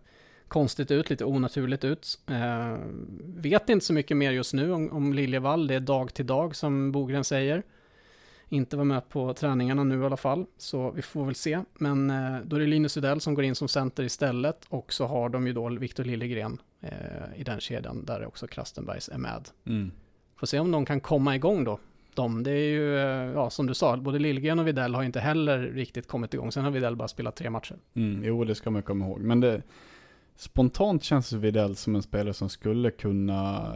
konstigt ut, lite onaturligt ut. Eh, vet inte så mycket mer just nu om, om Liljevall. Det är dag till dag som Bogren säger inte var med på träningarna nu i alla fall, så vi får väl se. Men eh, då är det Linus Udell som går in som center istället och så har de ju då Viktor Liljegren eh, i den kedjan där också Krastenbergs är med.
Mm.
Får se om de kan komma igång då. De, det är ju, eh, ja som du sa, både Liljegren och Videll har inte heller riktigt kommit igång. Sen har Videll bara spelat tre matcher.
Mm, jo, det ska man komma ihåg. Men det, spontant känns Videll som en spelare som skulle kunna,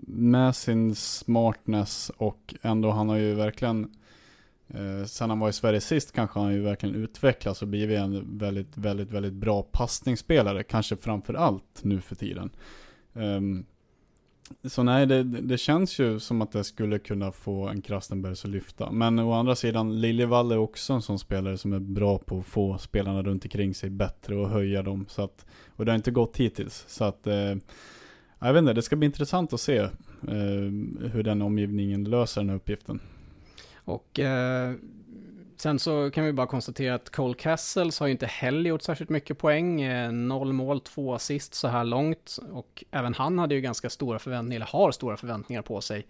med sin smartness och ändå, han har ju verkligen, eh, sen han var i Sverige sist kanske han ju verkligen utvecklats och blivit en väldigt, väldigt, väldigt bra passningsspelare, kanske framför allt nu för tiden. Um, så nej, det, det känns ju som att det skulle kunna få en Krastenbergs att lyfta. Men å andra sidan, Liljevall är också en sån spelare som är bra på att få spelarna runt omkring sig bättre och höja dem. Så att, och det har inte gått hittills. Så att, eh, jag vet inte, det ska bli intressant att se eh, hur den omgivningen löser den här uppgiften.
Och eh, Sen så kan vi bara konstatera att Cole Castles har ju inte heller gjort särskilt mycket poäng. Eh, noll mål, två assist så här långt. Och även han hade ju ganska stora förväntningar, eller har stora förväntningar på sig.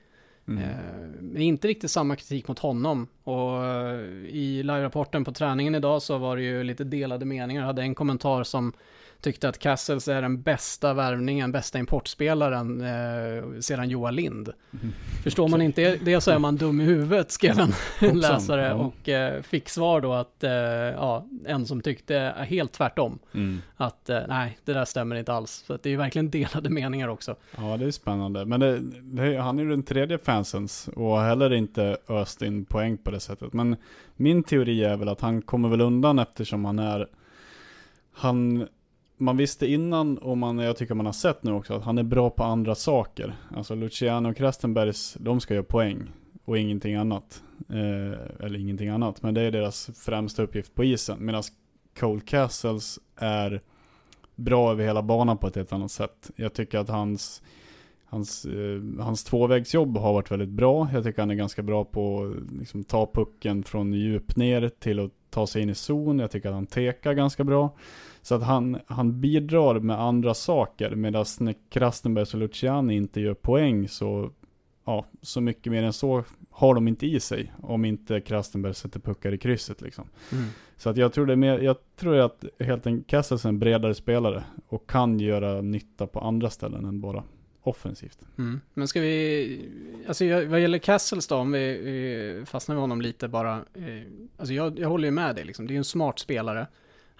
Mm. Eh, men inte riktigt samma kritik mot honom. Och eh, i live-rapporten på träningen idag så var det ju lite delade meningar. Jag hade en kommentar som tyckte att Castles är den bästa värvningen, bästa importspelaren eh, sedan Joa Lind. Mm. Förstår man inte det så är man dum i huvudet, skrev en läsare. Ja. Och eh, fick svar då att, eh, ja, en som tyckte helt tvärtom. Mm. Att eh, nej, det där stämmer inte alls. Så det är ju verkligen delade meningar också.
Ja, det är spännande. Men det, det, han är ju den tredje fansens och heller inte öst in poäng på det sättet. Men min teori är väl att han kommer väl undan eftersom han är han man visste innan och man, jag tycker man har sett nu också att han är bra på andra saker. Alltså Luciano och Krastenbergs, de ska göra poäng och ingenting annat. Eh, eller ingenting annat, men det är deras främsta uppgift på isen. Medan Cole Castles är bra över hela banan på ett helt annat sätt. Jag tycker att hans, hans, eh, hans tvåvägsjobb har varit väldigt bra. Jag tycker han är ganska bra på att liksom, ta pucken från djup ner till att ta sig in i zon. Jag tycker att han tekar ganska bra. Så att han, han bidrar med andra saker medan när Krastenberg och Luciani inte gör poäng så, ja, så mycket mer än så har de inte i sig om inte Krastenberg sätter puckar i krysset liksom. Mm. Så att jag tror det är mer, jag tror att helt enkelt Kessels är en bredare spelare och kan göra nytta på andra ställen än bara offensivt.
Mm. Men ska vi, alltså vad gäller Kessels då, om vi, vi fastnar med honom lite bara, eh, alltså jag, jag håller ju med dig liksom, det är ju en smart spelare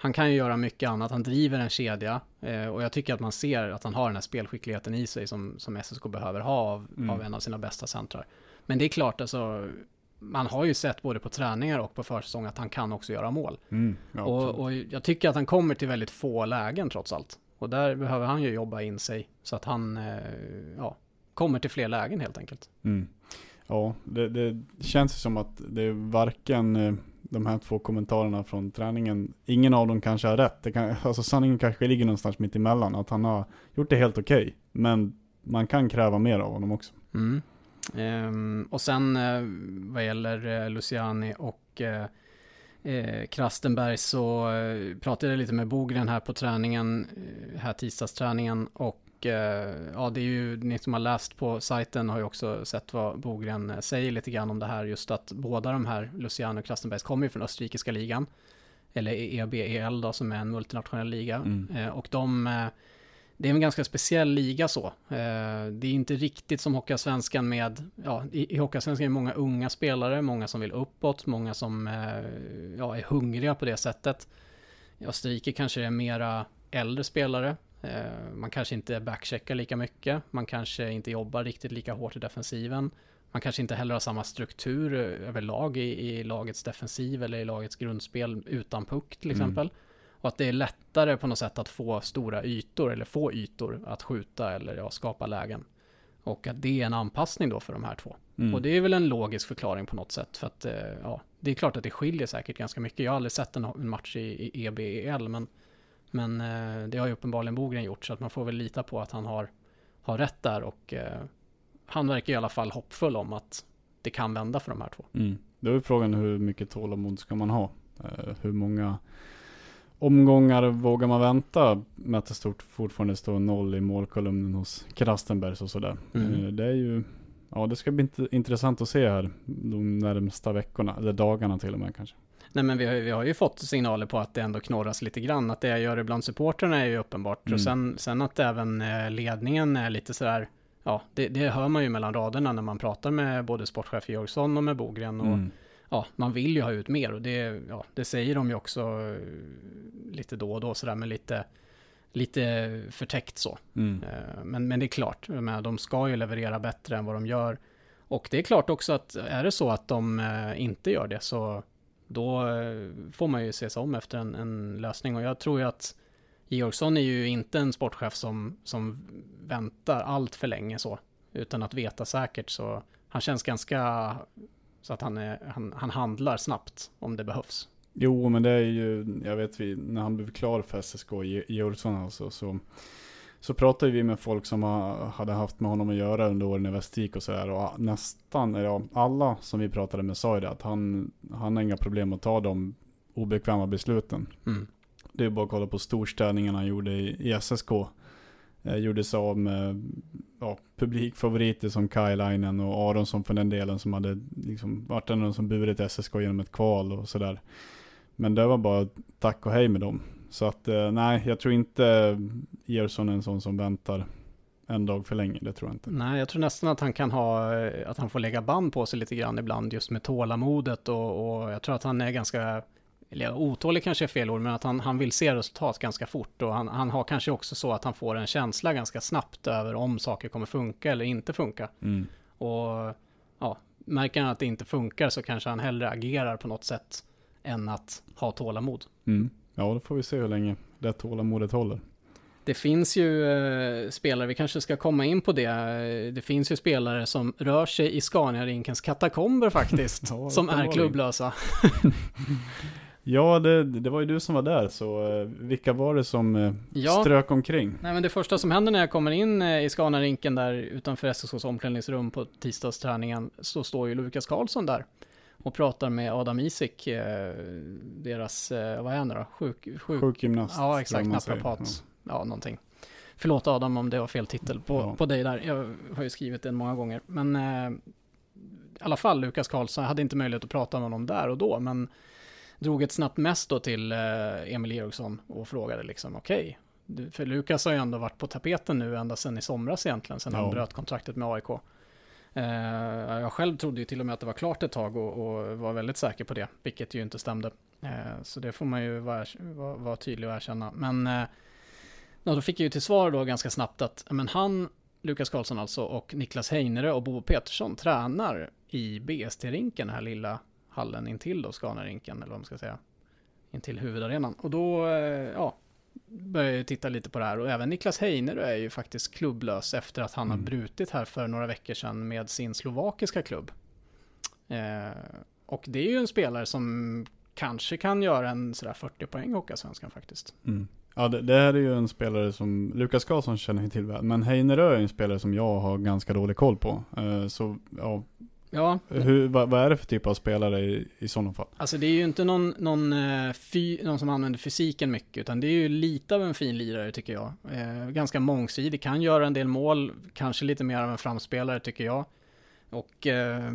han kan ju göra mycket annat, han driver en kedja eh, och jag tycker att man ser att han har den här spelskickligheten i sig som, som SSK behöver ha av, mm. av en av sina bästa centrar. Men det är klart, alltså, man har ju sett både på träningar och på försäsong att han kan också göra mål. Mm, ja, och, och, jag tycker att han kommer till väldigt få lägen trots allt. Och där behöver han ju jobba in sig så att han eh, ja, kommer till fler lägen helt enkelt.
Mm. Ja, det, det känns som att det är varken eh, de här två kommentarerna från träningen, ingen av dem kanske har rätt. Det kan, alltså sanningen kanske ligger någonstans mitt emellan, att han har gjort det helt okej. Okay, men man kan kräva mer av honom också.
Mm. Um, och sen uh, vad gäller uh, Luciani och uh, eh, Krastenberg så eh, pratade jag lite med Bogren här på träningen, här tisdagsträningen och Eh, ja, det är ju ni som har läst på sajten har ju också sett vad Bogren eh, säger lite grann om det här, just att båda de här, Luciano och Krastenbergs, kommer ju från österrikiska ligan, eller EBEL då, som är en multinationell liga. Mm. Eh, och de, det är en ganska speciell liga så. Det är inte riktigt som Hockeyallsvenskan med, ja, i, Hockeyallsvenskan är det många unga spelare, många som vill uppåt, många som ja, är hungriga på det sättet. I Österrike kanske det är mera äldre spelare Eh, man kanske inte backcheckar lika mycket. Man kanske inte jobbar riktigt lika hårt i defensiven. Man kanske inte heller har samma struktur överlag i, i lagets defensiv eller i lagets grundspel utan puck till mm. exempel. Mm. Och att det är lättare på något sätt att få stora ytor eller få ytor att skjuta eller ja, skapa lägen. Och att det är en anpassning då för de här två. Mm. Och det är väl en logisk förklaring på något sätt. För att eh, ja, det är klart att det skiljer säkert ganska mycket. Jag har aldrig sett en match i, i EBEL men men eh, det har ju uppenbarligen Bogren gjort så att man får väl lita på att han har, har rätt där och eh, han verkar i alla fall hoppfull om att det kan vända för de här två.
Mm. Då är frågan hur mycket tålamod ska man ha? Eh, hur många omgångar vågar man vänta med att det stort fortfarande står noll i målkolumnen hos Krastenbergs och sådär. Mm. Eh, det är ju ja, det ska bli intressant att se här de närmsta veckorna, eller dagarna till och med kanske.
Nej men vi har, vi har ju fått signaler på att det ändå knorras lite grann. Att det jag gör bland supporterna är ju uppenbart. Mm. Och sen, sen att även eh, ledningen är lite sådär, ja det, det hör man ju mellan raderna när man pratar med både sportchef Georgsson och med Bogren. Och, mm. Ja, man vill ju ha ut mer och det, ja, det säger de ju också eh, lite då och då sådär med lite lite förtäckt så. Mm. Eh, men, men det är klart, de ska ju leverera bättre än vad de gör. Och det är klart också att är det så att de inte gör det så då eh, får man ju se sig om efter en, en, lösning. Och jag tror ju att Georgsson är ju inte en sportchef som, som väntar allt för länge så, utan att veta säkert. Så han känns ganska så att han, är, han, han handlar snabbt om det behövs.
Jo, men det är ju, jag vet vi, när han blev klar för SSK, Georgsson alltså, så så pratade vi med folk som hade haft med honom att göra under åren i Västervik och sådär. Och nästan, ja, alla som vi pratade med sa ju det, att han, han har inga problem att ta de obekväma besluten. Mm. Det är bara att kolla på storstädningen han gjorde i, i SSK. Eh, gjorde sig av med ja, publikfavoriter som Kajlainen och Aronsson för den delen som hade liksom varit en av de som burit SSK genom ett kval och sådär. Men det var bara tack och hej med dem. Så att eh, nej, jag tror inte Gerson är en sån som väntar en dag för länge, det tror jag inte.
Nej, jag tror nästan att han kan ha, eh, att han får lägga band på sig lite grann ibland just med tålamodet och, och jag tror att han är ganska, eller otålig kanske är fel ord, men att han, han vill se resultat ganska fort och han, han har kanske också så att han får en känsla ganska snabbt över om saker kommer funka eller inte funka. Mm. Och ja, märker han att det inte funkar så kanske han hellre agerar på något sätt än att ha tålamod.
Mm. Ja, då får vi se hur länge det tålamodet håller.
Det finns ju eh, spelare, vi kanske ska komma in på det. Det finns ju spelare som rör sig i Scania-rinkens katakomber faktiskt, ja, som är klubblösa.
ja, det, det, var ju du som var där, så eh, vilka var det som eh, ja. strök omkring?
Nej, men det första som händer när jag kommer in eh, i Scania-rinken där utanför SSKs omklädningsrum på tisdagsträningen, så står ju Lukas Karlsson där och pratar med Adam Isik, deras, vad är han då? Sjuk,
sjuk, Sjukgymnast.
Ja, exakt, naprapat. Ja. ja, någonting. Förlåt Adam om det var fel titel på, ja. på dig där. Jag har ju skrivit den många gånger. Men i alla fall Lukas Karlsson, jag hade inte möjlighet att prata med honom där och då, men drog ett snabbt mess då till eh, Emil Eriksson och frågade liksom okej, okay, för Lukas har ju ändå varit på tapeten nu ända sedan i somras egentligen, sedan ja. han bröt kontraktet med AIK. Eh, jag själv trodde ju till och med att det var klart ett tag och, och var väldigt säker på det, vilket ju inte stämde. Eh, så det får man ju vara, vara, tydlig och erkänna. Men då fick jag ju till svar då ganska snabbt att men han, Lukas Karlsson alltså, och Niklas Heinere och Bo Petersson tränar i BST-rinken, den här lilla hallen intill då, Scanarinken, eller vad man ska säga, intill huvudarenan. Och då, ja, börjar ju titta lite på det här och även Niklas Heinerö är ju faktiskt klubblös efter att han mm. har brutit här för några veckor sedan med sin slovakiska klubb. Eh, och det är ju en spelare som kanske kan göra en sådär 40 poäng i svenskan faktiskt.
Mm. Ja, det, det, här är ju en spelare som Lukas Karlsson känner till väl, men Heinerö är en spelare som jag har ganska dålig koll på. Eh, så ja,
Ja.
Hur, vad, vad, är det för typ av spelare i, i sådana fall?
Alltså det är ju inte någon, någon, eh, fy, någon som använder fysiken mycket, utan det är ju lite av en fin lirare tycker jag. Eh, ganska mångsidig, kan göra en del mål, kanske lite mer av en framspelare tycker jag. Och eh,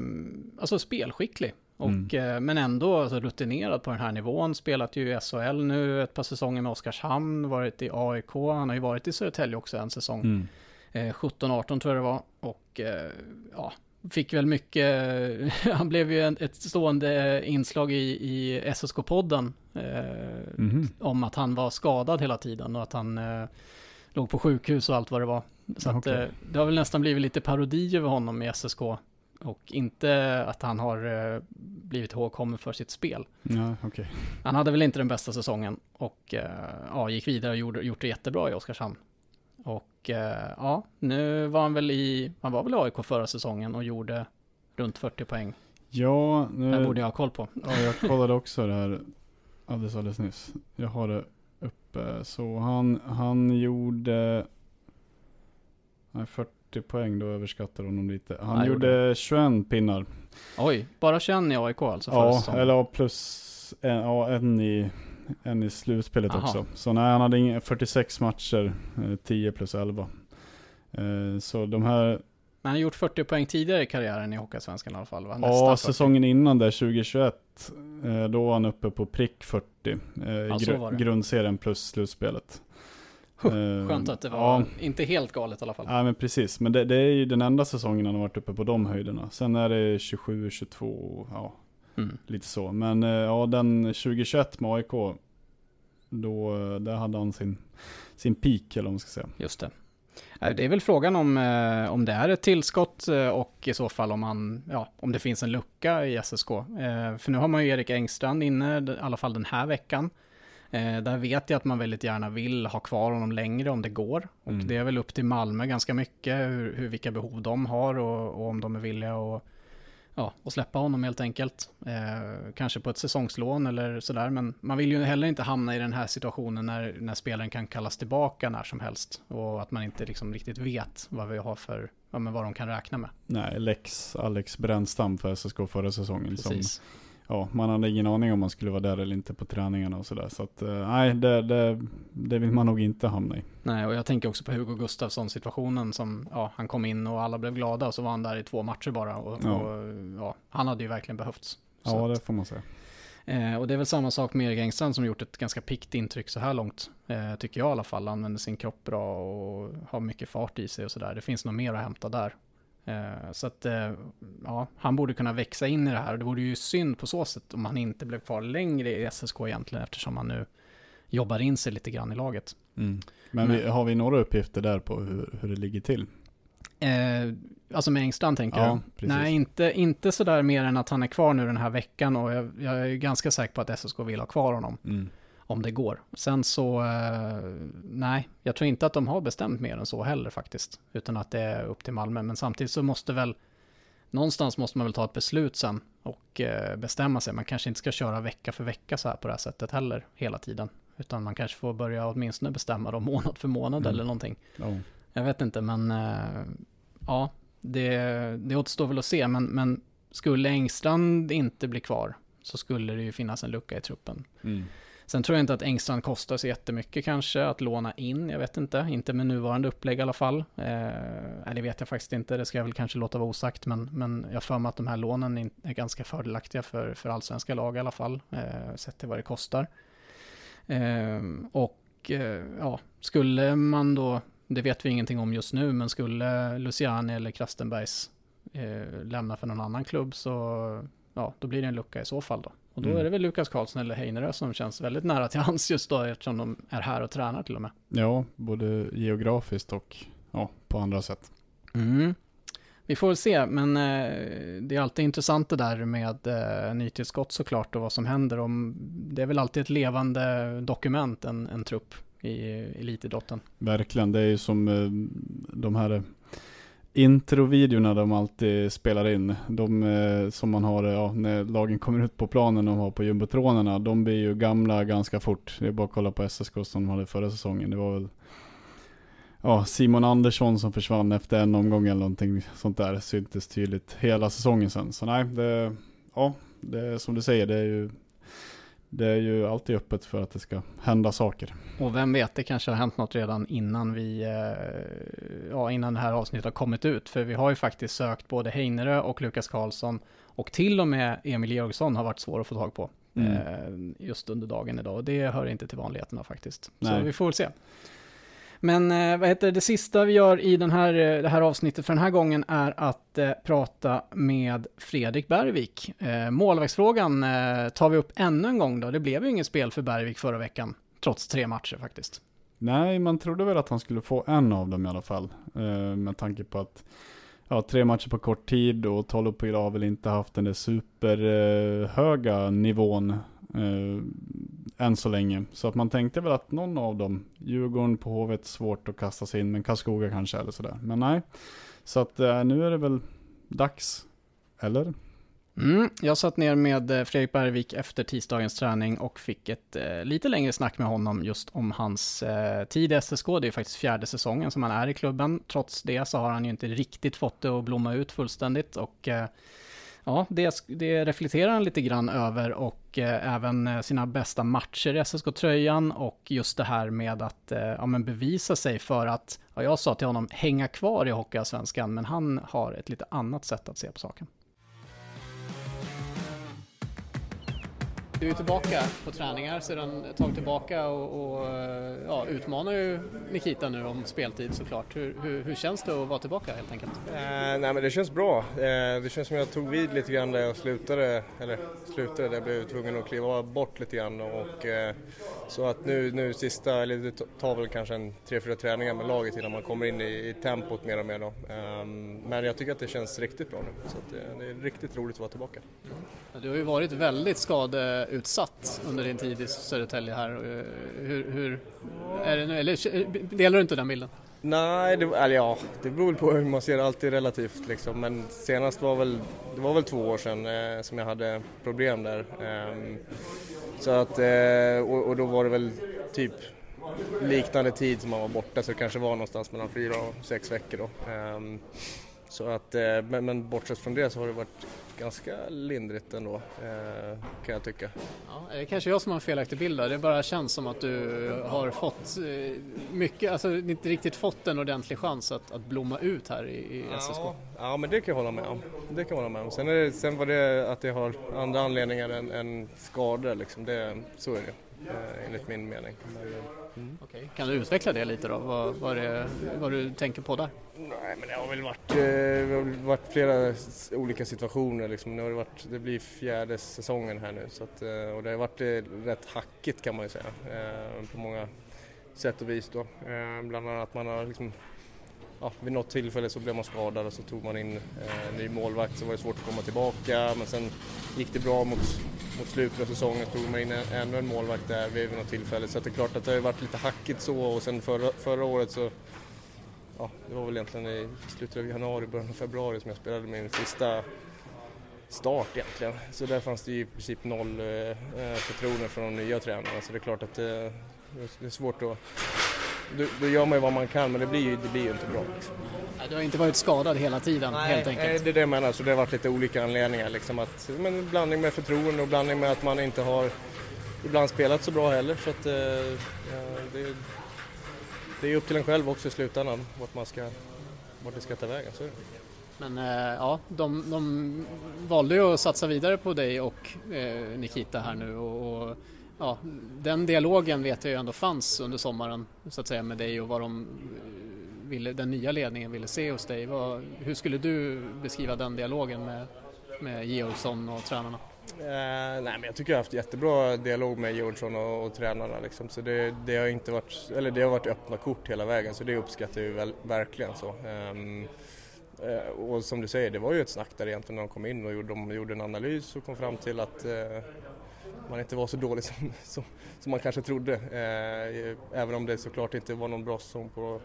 alltså spelskicklig. Och, mm. eh, men ändå alltså, rutinerad på den här nivån. Spelat ju i SHL nu ett par säsonger med Oskarshamn, varit i AIK, han har ju varit i Södertälje också en säsong. Mm. 17-18 tror jag det var. Och eh, ja, fick väl mycket, han blev ju ett stående inslag i, i SSK-podden eh, mm. om att han var skadad hela tiden och att han eh, låg på sjukhus och allt vad det var. Så okay. att, eh, det har väl nästan blivit lite parodi över honom i SSK och inte att han har eh, blivit ihågkommen för sitt spel.
Ja, okay.
Han hade väl inte den bästa säsongen och eh, ja, gick vidare och gjorde, gjort det jättebra i Oskarshamn. Och eh, ja, nu var han väl i, han var väl i AIK förra säsongen och gjorde runt 40 poäng.
Ja,
nu, det borde jag ha koll på.
Ja, jag kollade också det här alldeles, alldeles nyss. Jag har det uppe. Så han, han gjorde nej, 40 poäng, då överskattar honom lite. Han ja, gjorde, gjorde 21 pinnar.
Oj, bara 21 i AIK alltså?
Ja, eller plus en, ja, en i en i slutspelet Aha. också. Så nej, han hade 46 matcher, 10 eh, plus 11. Eh, så de här
Men han har gjort 40 poäng tidigare i karriären i Hockeyallsvenskan i alla fall va?
ja, säsongen innan där 2021, eh, då var han uppe på prick 40. Eh, ja, gr grundserien plus slutspelet.
Huh, skönt att det var ja, inte helt galet i alla fall.
Ja men precis, men det, det, är ju den enda säsongen han har varit uppe på de höjderna. Sen är det 27, 22, ja mm. lite så. Men ja den 2021 med AIK, då där hade han sin, sin peak eller vad man ska säga.
Just det. Det är väl frågan om, eh, om det är ett tillskott eh, och i så fall om, han, ja, om det finns en lucka i SSK. Eh, för nu har man ju Erik Engstrand inne, i alla fall den här veckan. Där vet jag att man väldigt gärna vill ha kvar honom längre om det går. Och mm. det är väl upp till Malmö ganska mycket, hur, hur vilka behov de har och, och om de är villiga att ja, och släppa honom helt enkelt. Eh, kanske på ett säsongslån eller sådär, men man vill ju heller inte hamna i den här situationen när, när spelaren kan kallas tillbaka när som helst och att man inte liksom riktigt vet vad vi har för, ja, men vad de kan räkna med.
Nej, Lex Alex Brännstam för SSK förra säsongen Precis. som ja, man hade ingen aning om man skulle vara där eller inte på träningarna och sådär. Så att eh, nej, det, det, det, vill man nog inte hamna i.
Nej, och jag tänker också på Hugo Gustafsson situationen som, ja, han kom in och alla blev glada och så var han där i två matcher bara och, ja. och ja, han hade ju verkligen behövts.
Ja, det får man säga.
Eh, och det är väl samma sak med Erik Engstrand som gjort ett ganska pikt intryck så här långt. Eh, tycker jag i alla fall. Använder sin kropp bra och har mycket fart i sig och sådär. Det finns nog mer att hämta där. Eh, så att, eh, ja, han borde kunna växa in i det här. Och det vore ju synd på så sätt om han inte blev kvar längre i SSK egentligen, eftersom han nu jobbar in sig lite grann i laget.
Mm. Men, Men vi, har vi några uppgifter där på hur, hur det ligger till?
Eh, alltså med Engstrand tänker ja, du? Precis. Nej, inte, inte sådär mer än att han är kvar nu den här veckan och jag, jag är ganska säker på att SSK vill ha kvar honom. Mm om det går. Sen så, eh, nej, jag tror inte att de har bestämt mer än så heller faktiskt, utan att det är upp till Malmö. Men samtidigt så måste väl, någonstans måste man väl ta ett beslut sen och eh, bestämma sig. Man kanske inte ska köra vecka för vecka så här på det här sättet heller hela tiden, utan man kanske får börja åtminstone bestämma dem månad för månad mm. eller någonting. Oh. Jag vet inte, men eh, ja, det, det återstår väl att se, men, men skulle Engstrand inte bli kvar så skulle det ju finnas en lucka i truppen. Mm. Sen tror jag inte att Engstrand kostar så jättemycket kanske att låna in, jag vet inte, inte med nuvarande upplägg i alla fall. Eh, det vet jag faktiskt inte, det ska jag väl kanske låta vara osagt, men, men jag för mig att de här lånen är ganska fördelaktiga för, för allsvenska lag i alla fall, eh, sett till vad det kostar. Eh, och eh, ja, skulle man då, det vet vi ingenting om just nu, men skulle Luciani eller Krastenbergs eh, lämna för någon annan klubb så ja, då blir det en lucka i så fall då. Och då mm. är det väl Lukas Karlsson eller Heinerö som känns väldigt nära till hans just då eftersom de är här och tränar till och med.
Ja, både geografiskt och ja, på andra sätt.
Mm. Vi får väl se, men eh, det är alltid intressant det där med eh, nytillskott såklart och vad som händer. Om, det är väl alltid ett levande dokument, en, en trupp i elitidrotten.
Verkligen, det är ju som eh, de här introvideorna de alltid spelar in, de eh, som man har ja, när lagen kommer ut på planen och har på jumbotronerna, de blir ju gamla ganska fort. Det är bara att kolla på SSK som de hade förra säsongen. Det var väl ja, Simon Andersson som försvann efter en omgång eller någonting sånt där. Syntes tydligt hela säsongen sen. Så nej, det, ja, det är som du säger, det är ju det är ju alltid öppet för att det ska hända saker.
Och vem vet, det kanske har hänt något redan innan vi, eh, ja innan det här avsnittet har kommit ut. För vi har ju faktiskt sökt både Heinerö och Lukas Karlsson och till och med Emil Georgsson har varit svår att få tag på. Mm. Eh, just under dagen idag och det hör inte till vanligheterna faktiskt. Nej. Så vi får väl se. Men eh, vad heter det, det sista vi gör i den här, eh, det här avsnittet för den här gången är att eh, prata med Fredrik Bergvik. Eh, målvaktsfrågan eh, tar vi upp ännu en gång då. Det blev ju inget spel för Bergvik förra veckan, trots tre matcher faktiskt.
Nej, man trodde väl att han skulle få en av dem i alla fall. Eh, med tanke på att ja, tre matcher på kort tid och Tolopil har väl inte haft den där superhöga eh, nivån eh, än så länge. Så att man tänkte väl att någon av dem, Djurgården på Hovet, svårt att kasta sig in, men Karlskoga kanske eller sådär. Men nej, så att eh, nu är det väl dags, eller?
Mm, jag satt ner med eh, Fredrik Bergvik efter tisdagens träning och fick ett eh, lite längre snack med honom just om hans eh, tid i SSK. Det är faktiskt fjärde säsongen som han är i klubben. Trots det så har han ju inte riktigt fått det att blomma ut fullständigt och eh,
ja, det, det reflekterar han lite grann över och eh, även eh, sina bästa matcher i SSK-tröjan och just det här med att eh, ja, men bevisa sig för att, ja, jag sa till honom, hänga kvar i Hockeyallsvenskan, men han har ett lite annat sätt att se på saken. Du är tillbaka på träningar sedan ett tag tillbaka och, och ja, utmanar ju Nikita nu om speltid såklart. Hur, hur, hur känns det att vara tillbaka helt enkelt?
Eh, nej men det känns bra. Eh, det känns som jag tog vid lite grann där jag slutade, eller slutade, där jag blev tvungen att kliva bort lite grann och eh, så att nu, nu sista, eller det tar väl kanske en tre, fyra träningar med laget innan man kommer in i, i tempot mer och mer då. Um, men jag tycker att det känns riktigt bra nu så det, det, är riktigt roligt att vara tillbaka.
Du har ju varit väldigt utsatt under din tid i Södertälje här. Eh, hur, hur är det nu, eller eh, delar du inte den bilden?
Nej, det, eller ja, det beror väl på hur man ser det, alltid relativt liksom. Men senast var väl, det var väl två år sedan eh, som jag hade problem där. Eh, så att, eh, och, och, då var det väl typ liknande tid som man var borta så det kanske var någonstans mellan fyra och sex veckor då. Ehm, så att, eh, men, men bortsett från det så har det varit ganska lindrigt ändå eh, kan jag tycka.
Ja, det är kanske jag som har en felaktig bild där. Det bara känns som att du har fått mycket, alltså inte riktigt fått en ordentlig chans att, att blomma ut här i, i SSK.
Ja, ja, men det kan jag hålla med om. Det kan jag hålla med om. Sen, är det, sen var det att det har andra anledningar än, än skador liksom. Det, så är det enligt min mening.
Mm. Okay. Kan du utveckla det lite då? Vad, vad, det, vad du tänker på där?
Nej, men det har väl varit, eh, det har varit flera olika situationer. Liksom. Det, har varit, det blir fjärde säsongen här nu så att, eh, och det har varit eh, rätt hackigt kan man ju säga på många sätt och vis. Då. Bland annat att man har liksom, ja, vid något tillfälle så blev man skadad och så tog man in eh, en ny målvakt så var det svårt att komma tillbaka men sen gick det bra mot mot slutet av säsongen tog man in ännu en målvakt där vid något tillfälle. Så det är klart att det har varit lite hackigt så och sen förra, förra året så Ja, det var väl egentligen i slutet av januari, början av februari som jag spelade min sista start egentligen. Så där fanns det ju i princip noll eh, eh förtroende från de nya tränarna så det är klart att eh, det är svårt att då, då gör man ju vad man kan men det blir ju, det blir ju inte bra. Liksom.
Du har inte varit skadad hela tiden
Nej,
helt enkelt?
det är det jag menar. Så det har varit lite olika anledningar. Liksom att, men blandning med förtroende och blandning med att man inte har ibland spelat så bra heller. Så att, eh, det, det, är upp till en själv också i slutändan vart, man ska, vart det ska ta vägen. Så
Men eh, ja, de, de valde ju att satsa vidare på dig och eh, Nikita här nu och, och ja, den dialogen vet jag ju ändå fanns under sommaren så att säga med dig och vad de eh, ville, den nya ledningen ville se hos dig. Vad, hur skulle du beskriva den dialogen med, med Georgsson och tränarna?
Eh, nej, men jag tycker jag har haft jättebra dialog med Georgsson och, och tränarna. Liksom. Så det, det, har inte varit, eller det har varit öppna kort hela vägen så det uppskattar jag väl, verkligen. Så. Um, och som du säger, det var ju ett snack där egentligen när de kom in och gjorde, de gjorde en analys och kom fram till att eh, man inte var så dålig som, som, som man kanske trodde. Eh, även om det såklart inte var någon bra säsong på,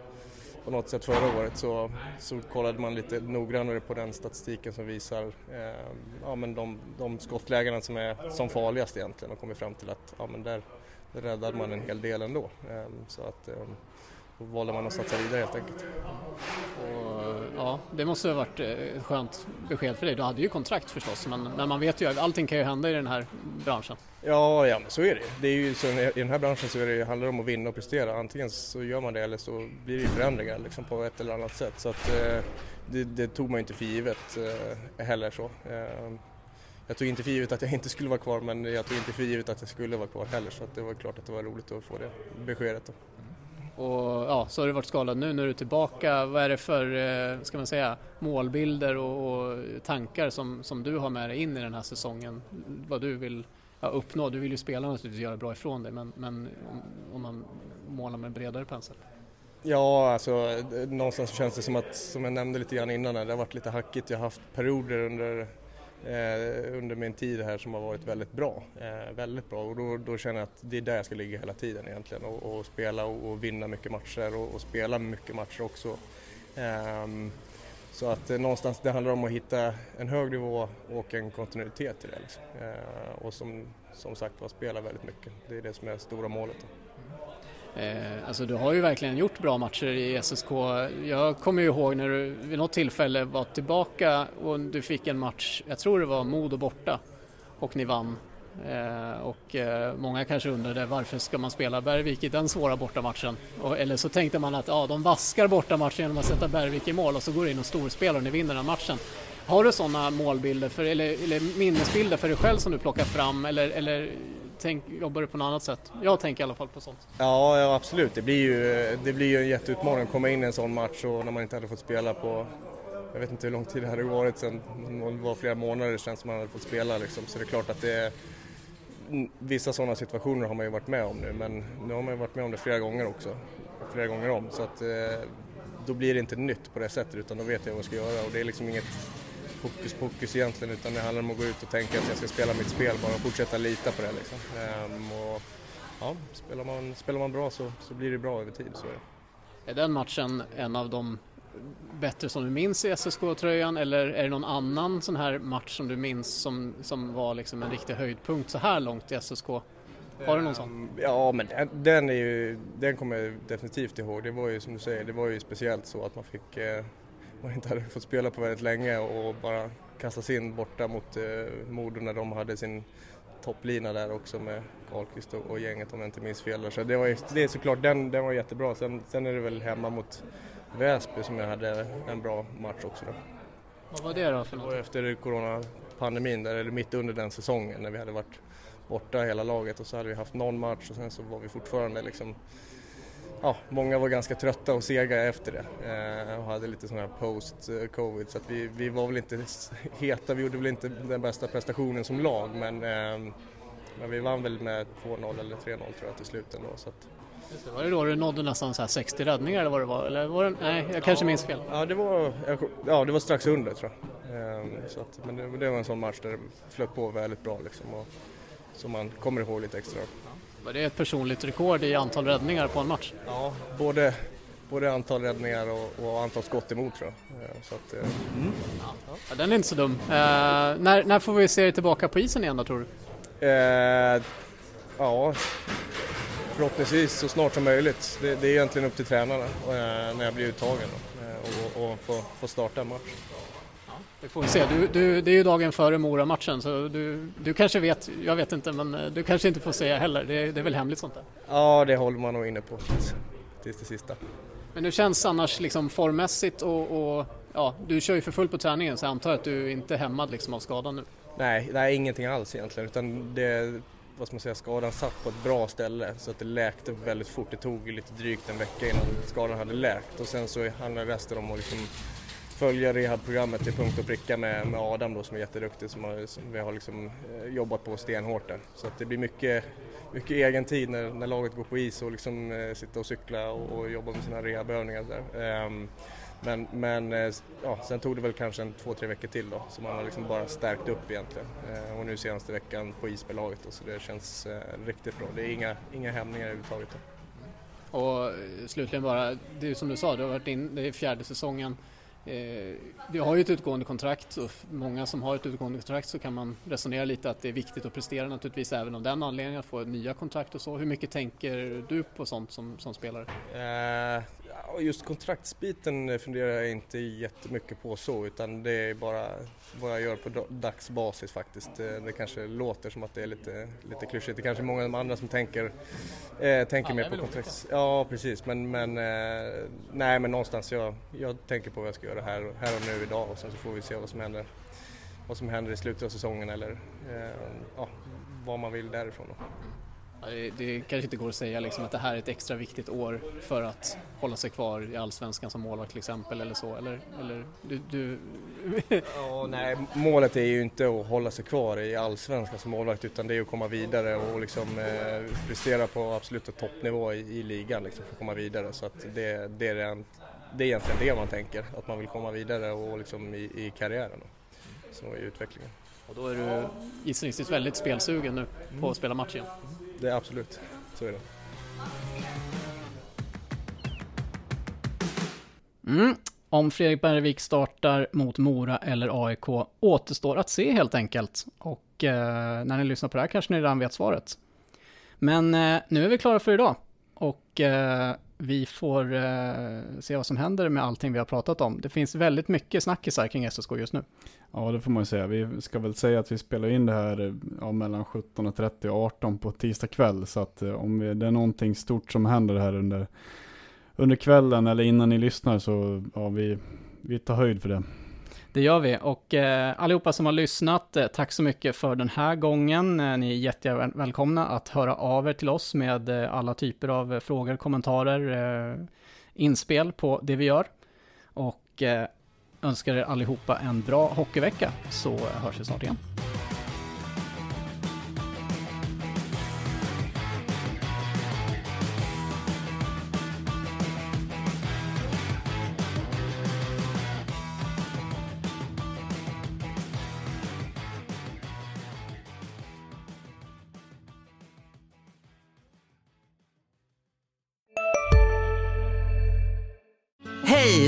på något sätt förra året så, så kollade man lite noggrannare på den statistiken som visar eh, ja, men de, de skottlägena som är som farligast egentligen och kommit fram till att ja, men där, där räddade man en hel del ändå. Eh, så att, eh, då valde man att satsa vidare helt enkelt.
Och, ja, det måste ha varit ett skönt besked för dig. Du hade ju kontrakt förstås, men, men man vet ju att allting kan ju hända i den här branschen.
Ja, ja men så är det. det är ju så, I den här branschen så är det, handlar det om att vinna och prestera. Antingen så gör man det eller så blir det förändringar liksom, på ett eller annat sätt. Så att, eh, det, det, tog man inte för givet eh, heller. så. Eh, jag tog inte för givet att jag inte skulle vara kvar men jag tog inte för givet att jag skulle vara kvar heller så att det var klart att det var roligt att få det beskedet. Då. Mm.
Och ja, så har du varit skadad nu när du är tillbaka. Vad är det för, eh, ska man säga, målbilder och, och, tankar som, som du har med dig in i den här säsongen? Vad du vill ja, uppnå? Du vill ju spela naturligtvis göra bra ifrån dig men, men om man målar med bredare pensel?
Ja, alltså någonstans känns det som att, som jag nämnde lite grann innan, det har varit lite hackigt. Jag har haft perioder under eh, under min tid här som har varit väldigt bra. Eh, väldigt bra och då, då, känner jag att det är där jag ska ligga hela tiden egentligen och, och spela och, och, vinna mycket matcher och, och, spela mycket matcher också. Eh, så att eh, någonstans det handlar om att hitta en hög nivå och en kontinuitet i det. Liksom. Eh, och som, som sagt var spela väldigt mycket. Det är det som är stora målet.
Eh, alltså du har ju verkligen gjort bra matcher i SSK. Jag kommer ju ihåg när du vid något tillfälle var tillbaka och du fick en match, jag tror det var Modo borta och ni vann. Eh, och eh, många kanske undrade varför ska man spela Bergvik i den svåra bortamatchen? Eller så tänkte man att ja, de vaskar bortamatchen genom att sätta Bergvik i mål och så går det in och storspelar och ni vinner den matchen. Har du sådana målbilder för, eller, eller minnesbilder för dig själv som du plockar fram eller, eller tänk, jobbar du på något annat sätt? Jag tänker i alla fall på sånt.
Ja, ja absolut. Det blir, ju, det blir ju en jätteutmaning att komma in i en sån match och när man inte hade fått spela på jag vet inte hur lång tid det hade varit sedan det var flera månader sedan som man hade fått spela liksom. Så det är klart att det vissa sådana situationer har man ju varit med om nu men nu har man ju varit med om det flera gånger också. Flera gånger om så att eh, då blir det inte nytt på det sättet utan då vet jag vad jag ska göra och det är liksom inget hokus pokus egentligen utan det handlar om att gå ut och tänka att jag ska spela mitt spel bara och fortsätta lita på det liksom. Ehm, och, ja, spelar, man, spelar man bra så, så blir det bra över tid. Så är,
det. är den matchen en av de bättre som du minns i SSK-tröjan eller är det någon annan sån här match som du minns som, som var liksom en riktig höjdpunkt så här långt i SSK? Har du någon sån? Ehm,
ja, men den, är ju, den kommer jag definitivt ihåg. Det var ju som du säger, det var ju speciellt så att man fick eh, man inte hade fått spela på väldigt länge och bara kastas in borta mot eh, Modo när de hade sin topplina där också med Karlqvist och, och gänget om jag inte minns fel. Så det, var, det är såklart, den, den var jättebra. Sen, sen är det väl hemma mot Väsby som jag hade en bra match också. Då.
Vad var det då för något?
Efter coronapandemin, där, eller mitt under den säsongen när vi hade varit borta hela laget och så hade vi haft någon match och sen så var vi fortfarande liksom ja, många var ganska trötta och sega efter det eh, och hade lite sån här post-covid så att vi, vi var väl inte heta, vi gjorde väl inte den bästa prestationen som lag men, eh, men vi vann väl med 2-0 eller 3-0 tror jag till slut ändå. Så att,
det, var det då du nådde nästan så 60 räddningar eller vad det var? Eller var det, nej, jag kanske
ja,
minns fel.
Ja, det var, ja, det var strax under tror jag. Ehm, så att, men det, det, var en sån match där det flöt på väldigt bra liksom, och, som man kommer ihåg lite extra.
Var det ett personligt rekord i antal räddningar på en match?
Ja, både, både antal räddningar och, och antal skott emot tror jag. Ehm, så att, eh, mm.
ja, den är inte så dum. Uh, när, när får vi se dig tillbaka på isen igen då tror du?
Uh, ja, förhoppningsvis så snart som möjligt. Det, det är egentligen upp till tränarna eh, när jag blir uttagen och, och, och får, får starta en match.
Vi får se. Du, du, det är ju dagen före Mora-matchen så du, du kanske vet, jag vet inte, men eh, du kanske inte får säga heller. Det, det är väl hemligt sånt där?
Ja, det håller man nog inne på tills, tills det sista.
Men hur känns annars liksom formmässigt och, och, ja, du kör ju för fullt på träningen så jag antar att du inte är hämmad liksom av skadan nu?
Nej, nej ingenting alls egentligen utan det, vad ska man säga, skadan satt på ett bra ställe så att det läkte väldigt fort. Det tog lite drygt en vecka innan skadan hade läkt och sen så handlar resten om att liksom följa rehabprogrammet till punkt och pricka med, med Adam då som är jätteduktig som, har, som vi har liksom eh, jobbat på stenhårt där. Så att det blir mycket, mycket egen tid när, när laget går på is och liksom eh, sitta och cykla och, och jobba med sina rehabövningar där. Um, ehm, men, men eh, ja, sen tog det väl kanske en två, tre veckor till då så man har liksom bara stärkt upp egentligen. Eh, och nu senaste veckan på is med laget då, så det känns eh, riktigt bra. Det är inga, inga hämningar överhuvudtaget. Då.
Och slutligen bara, det är som du sa, du har varit in, det är fjärde säsongen. Eh, du har ju ett utgående kontrakt och många som har ett utgående kontrakt så kan man resonera lite att det är viktigt att prestera naturligtvis även av den anledningen att få nya kontrakt och så. Hur mycket tänker du på sånt som, som spelare?
Eh, just kontraktsbiten funderar jag inte jättemycket på så utan det är bara vad jag gör på dagsbasis faktiskt. Eh, det kanske låter som att det är lite, lite klyschigt. Det kanske är många av de andra som tänker, eh, tänker mer på kontrakt. Ja precis men, men eh, nej men någonstans jag, jag tänker på vad jag ska göra här, här och nu idag och sen så får vi se vad som händer, vad som händer i slutet av säsongen eller eh, ja, vad man vill därifrån. Då.
Det, det kanske inte går att säga liksom att det här är ett extra viktigt år för att hålla sig kvar i Allsvenskan som målvakt till exempel eller så, eller? eller du, du...
ja, nej, målet är ju inte att hålla sig kvar i Allsvenskan som målvakt utan det är att komma vidare och liksom eh, prestera på absoluta toppnivå i, i ligan liksom, för att komma vidare så att det, det, är det, det är egentligen det man tänker, att man vill komma vidare och liksom i, i karriären, så i utvecklingen.
Och då är du gissningsvis väldigt spelsugen nu på att spela match igen?
Det är absolut, så är det.
Mm. Om Fredrik Bergvik startar mot Mora eller AIK återstår att se helt enkelt. Och eh, när ni lyssnar på det här kanske ni redan vet svaret. Men eh, nu är vi klara för idag.
och eh, vi får eh, se vad som händer med allting vi har pratat om. Det finns väldigt mycket snackisar kring SSK just nu.
Ja, det får man ju säga. Vi ska väl säga att vi spelar in det här eh, ja, mellan 17.30 och 18 på tisdag kväll. Så att eh, om det är någonting stort som händer här under, under kvällen eller innan ni lyssnar så ja, vi, vi tar höjd för det.
Det gör vi och eh, allihopa som har lyssnat, eh, tack så mycket för den här gången. Eh, ni är jättevälkomna att höra av er till oss med eh, alla typer av eh, frågor, kommentarer, eh, inspel på det vi gör. Och eh, önskar er allihopa en bra hockeyvecka så eh, hörs vi snart igen.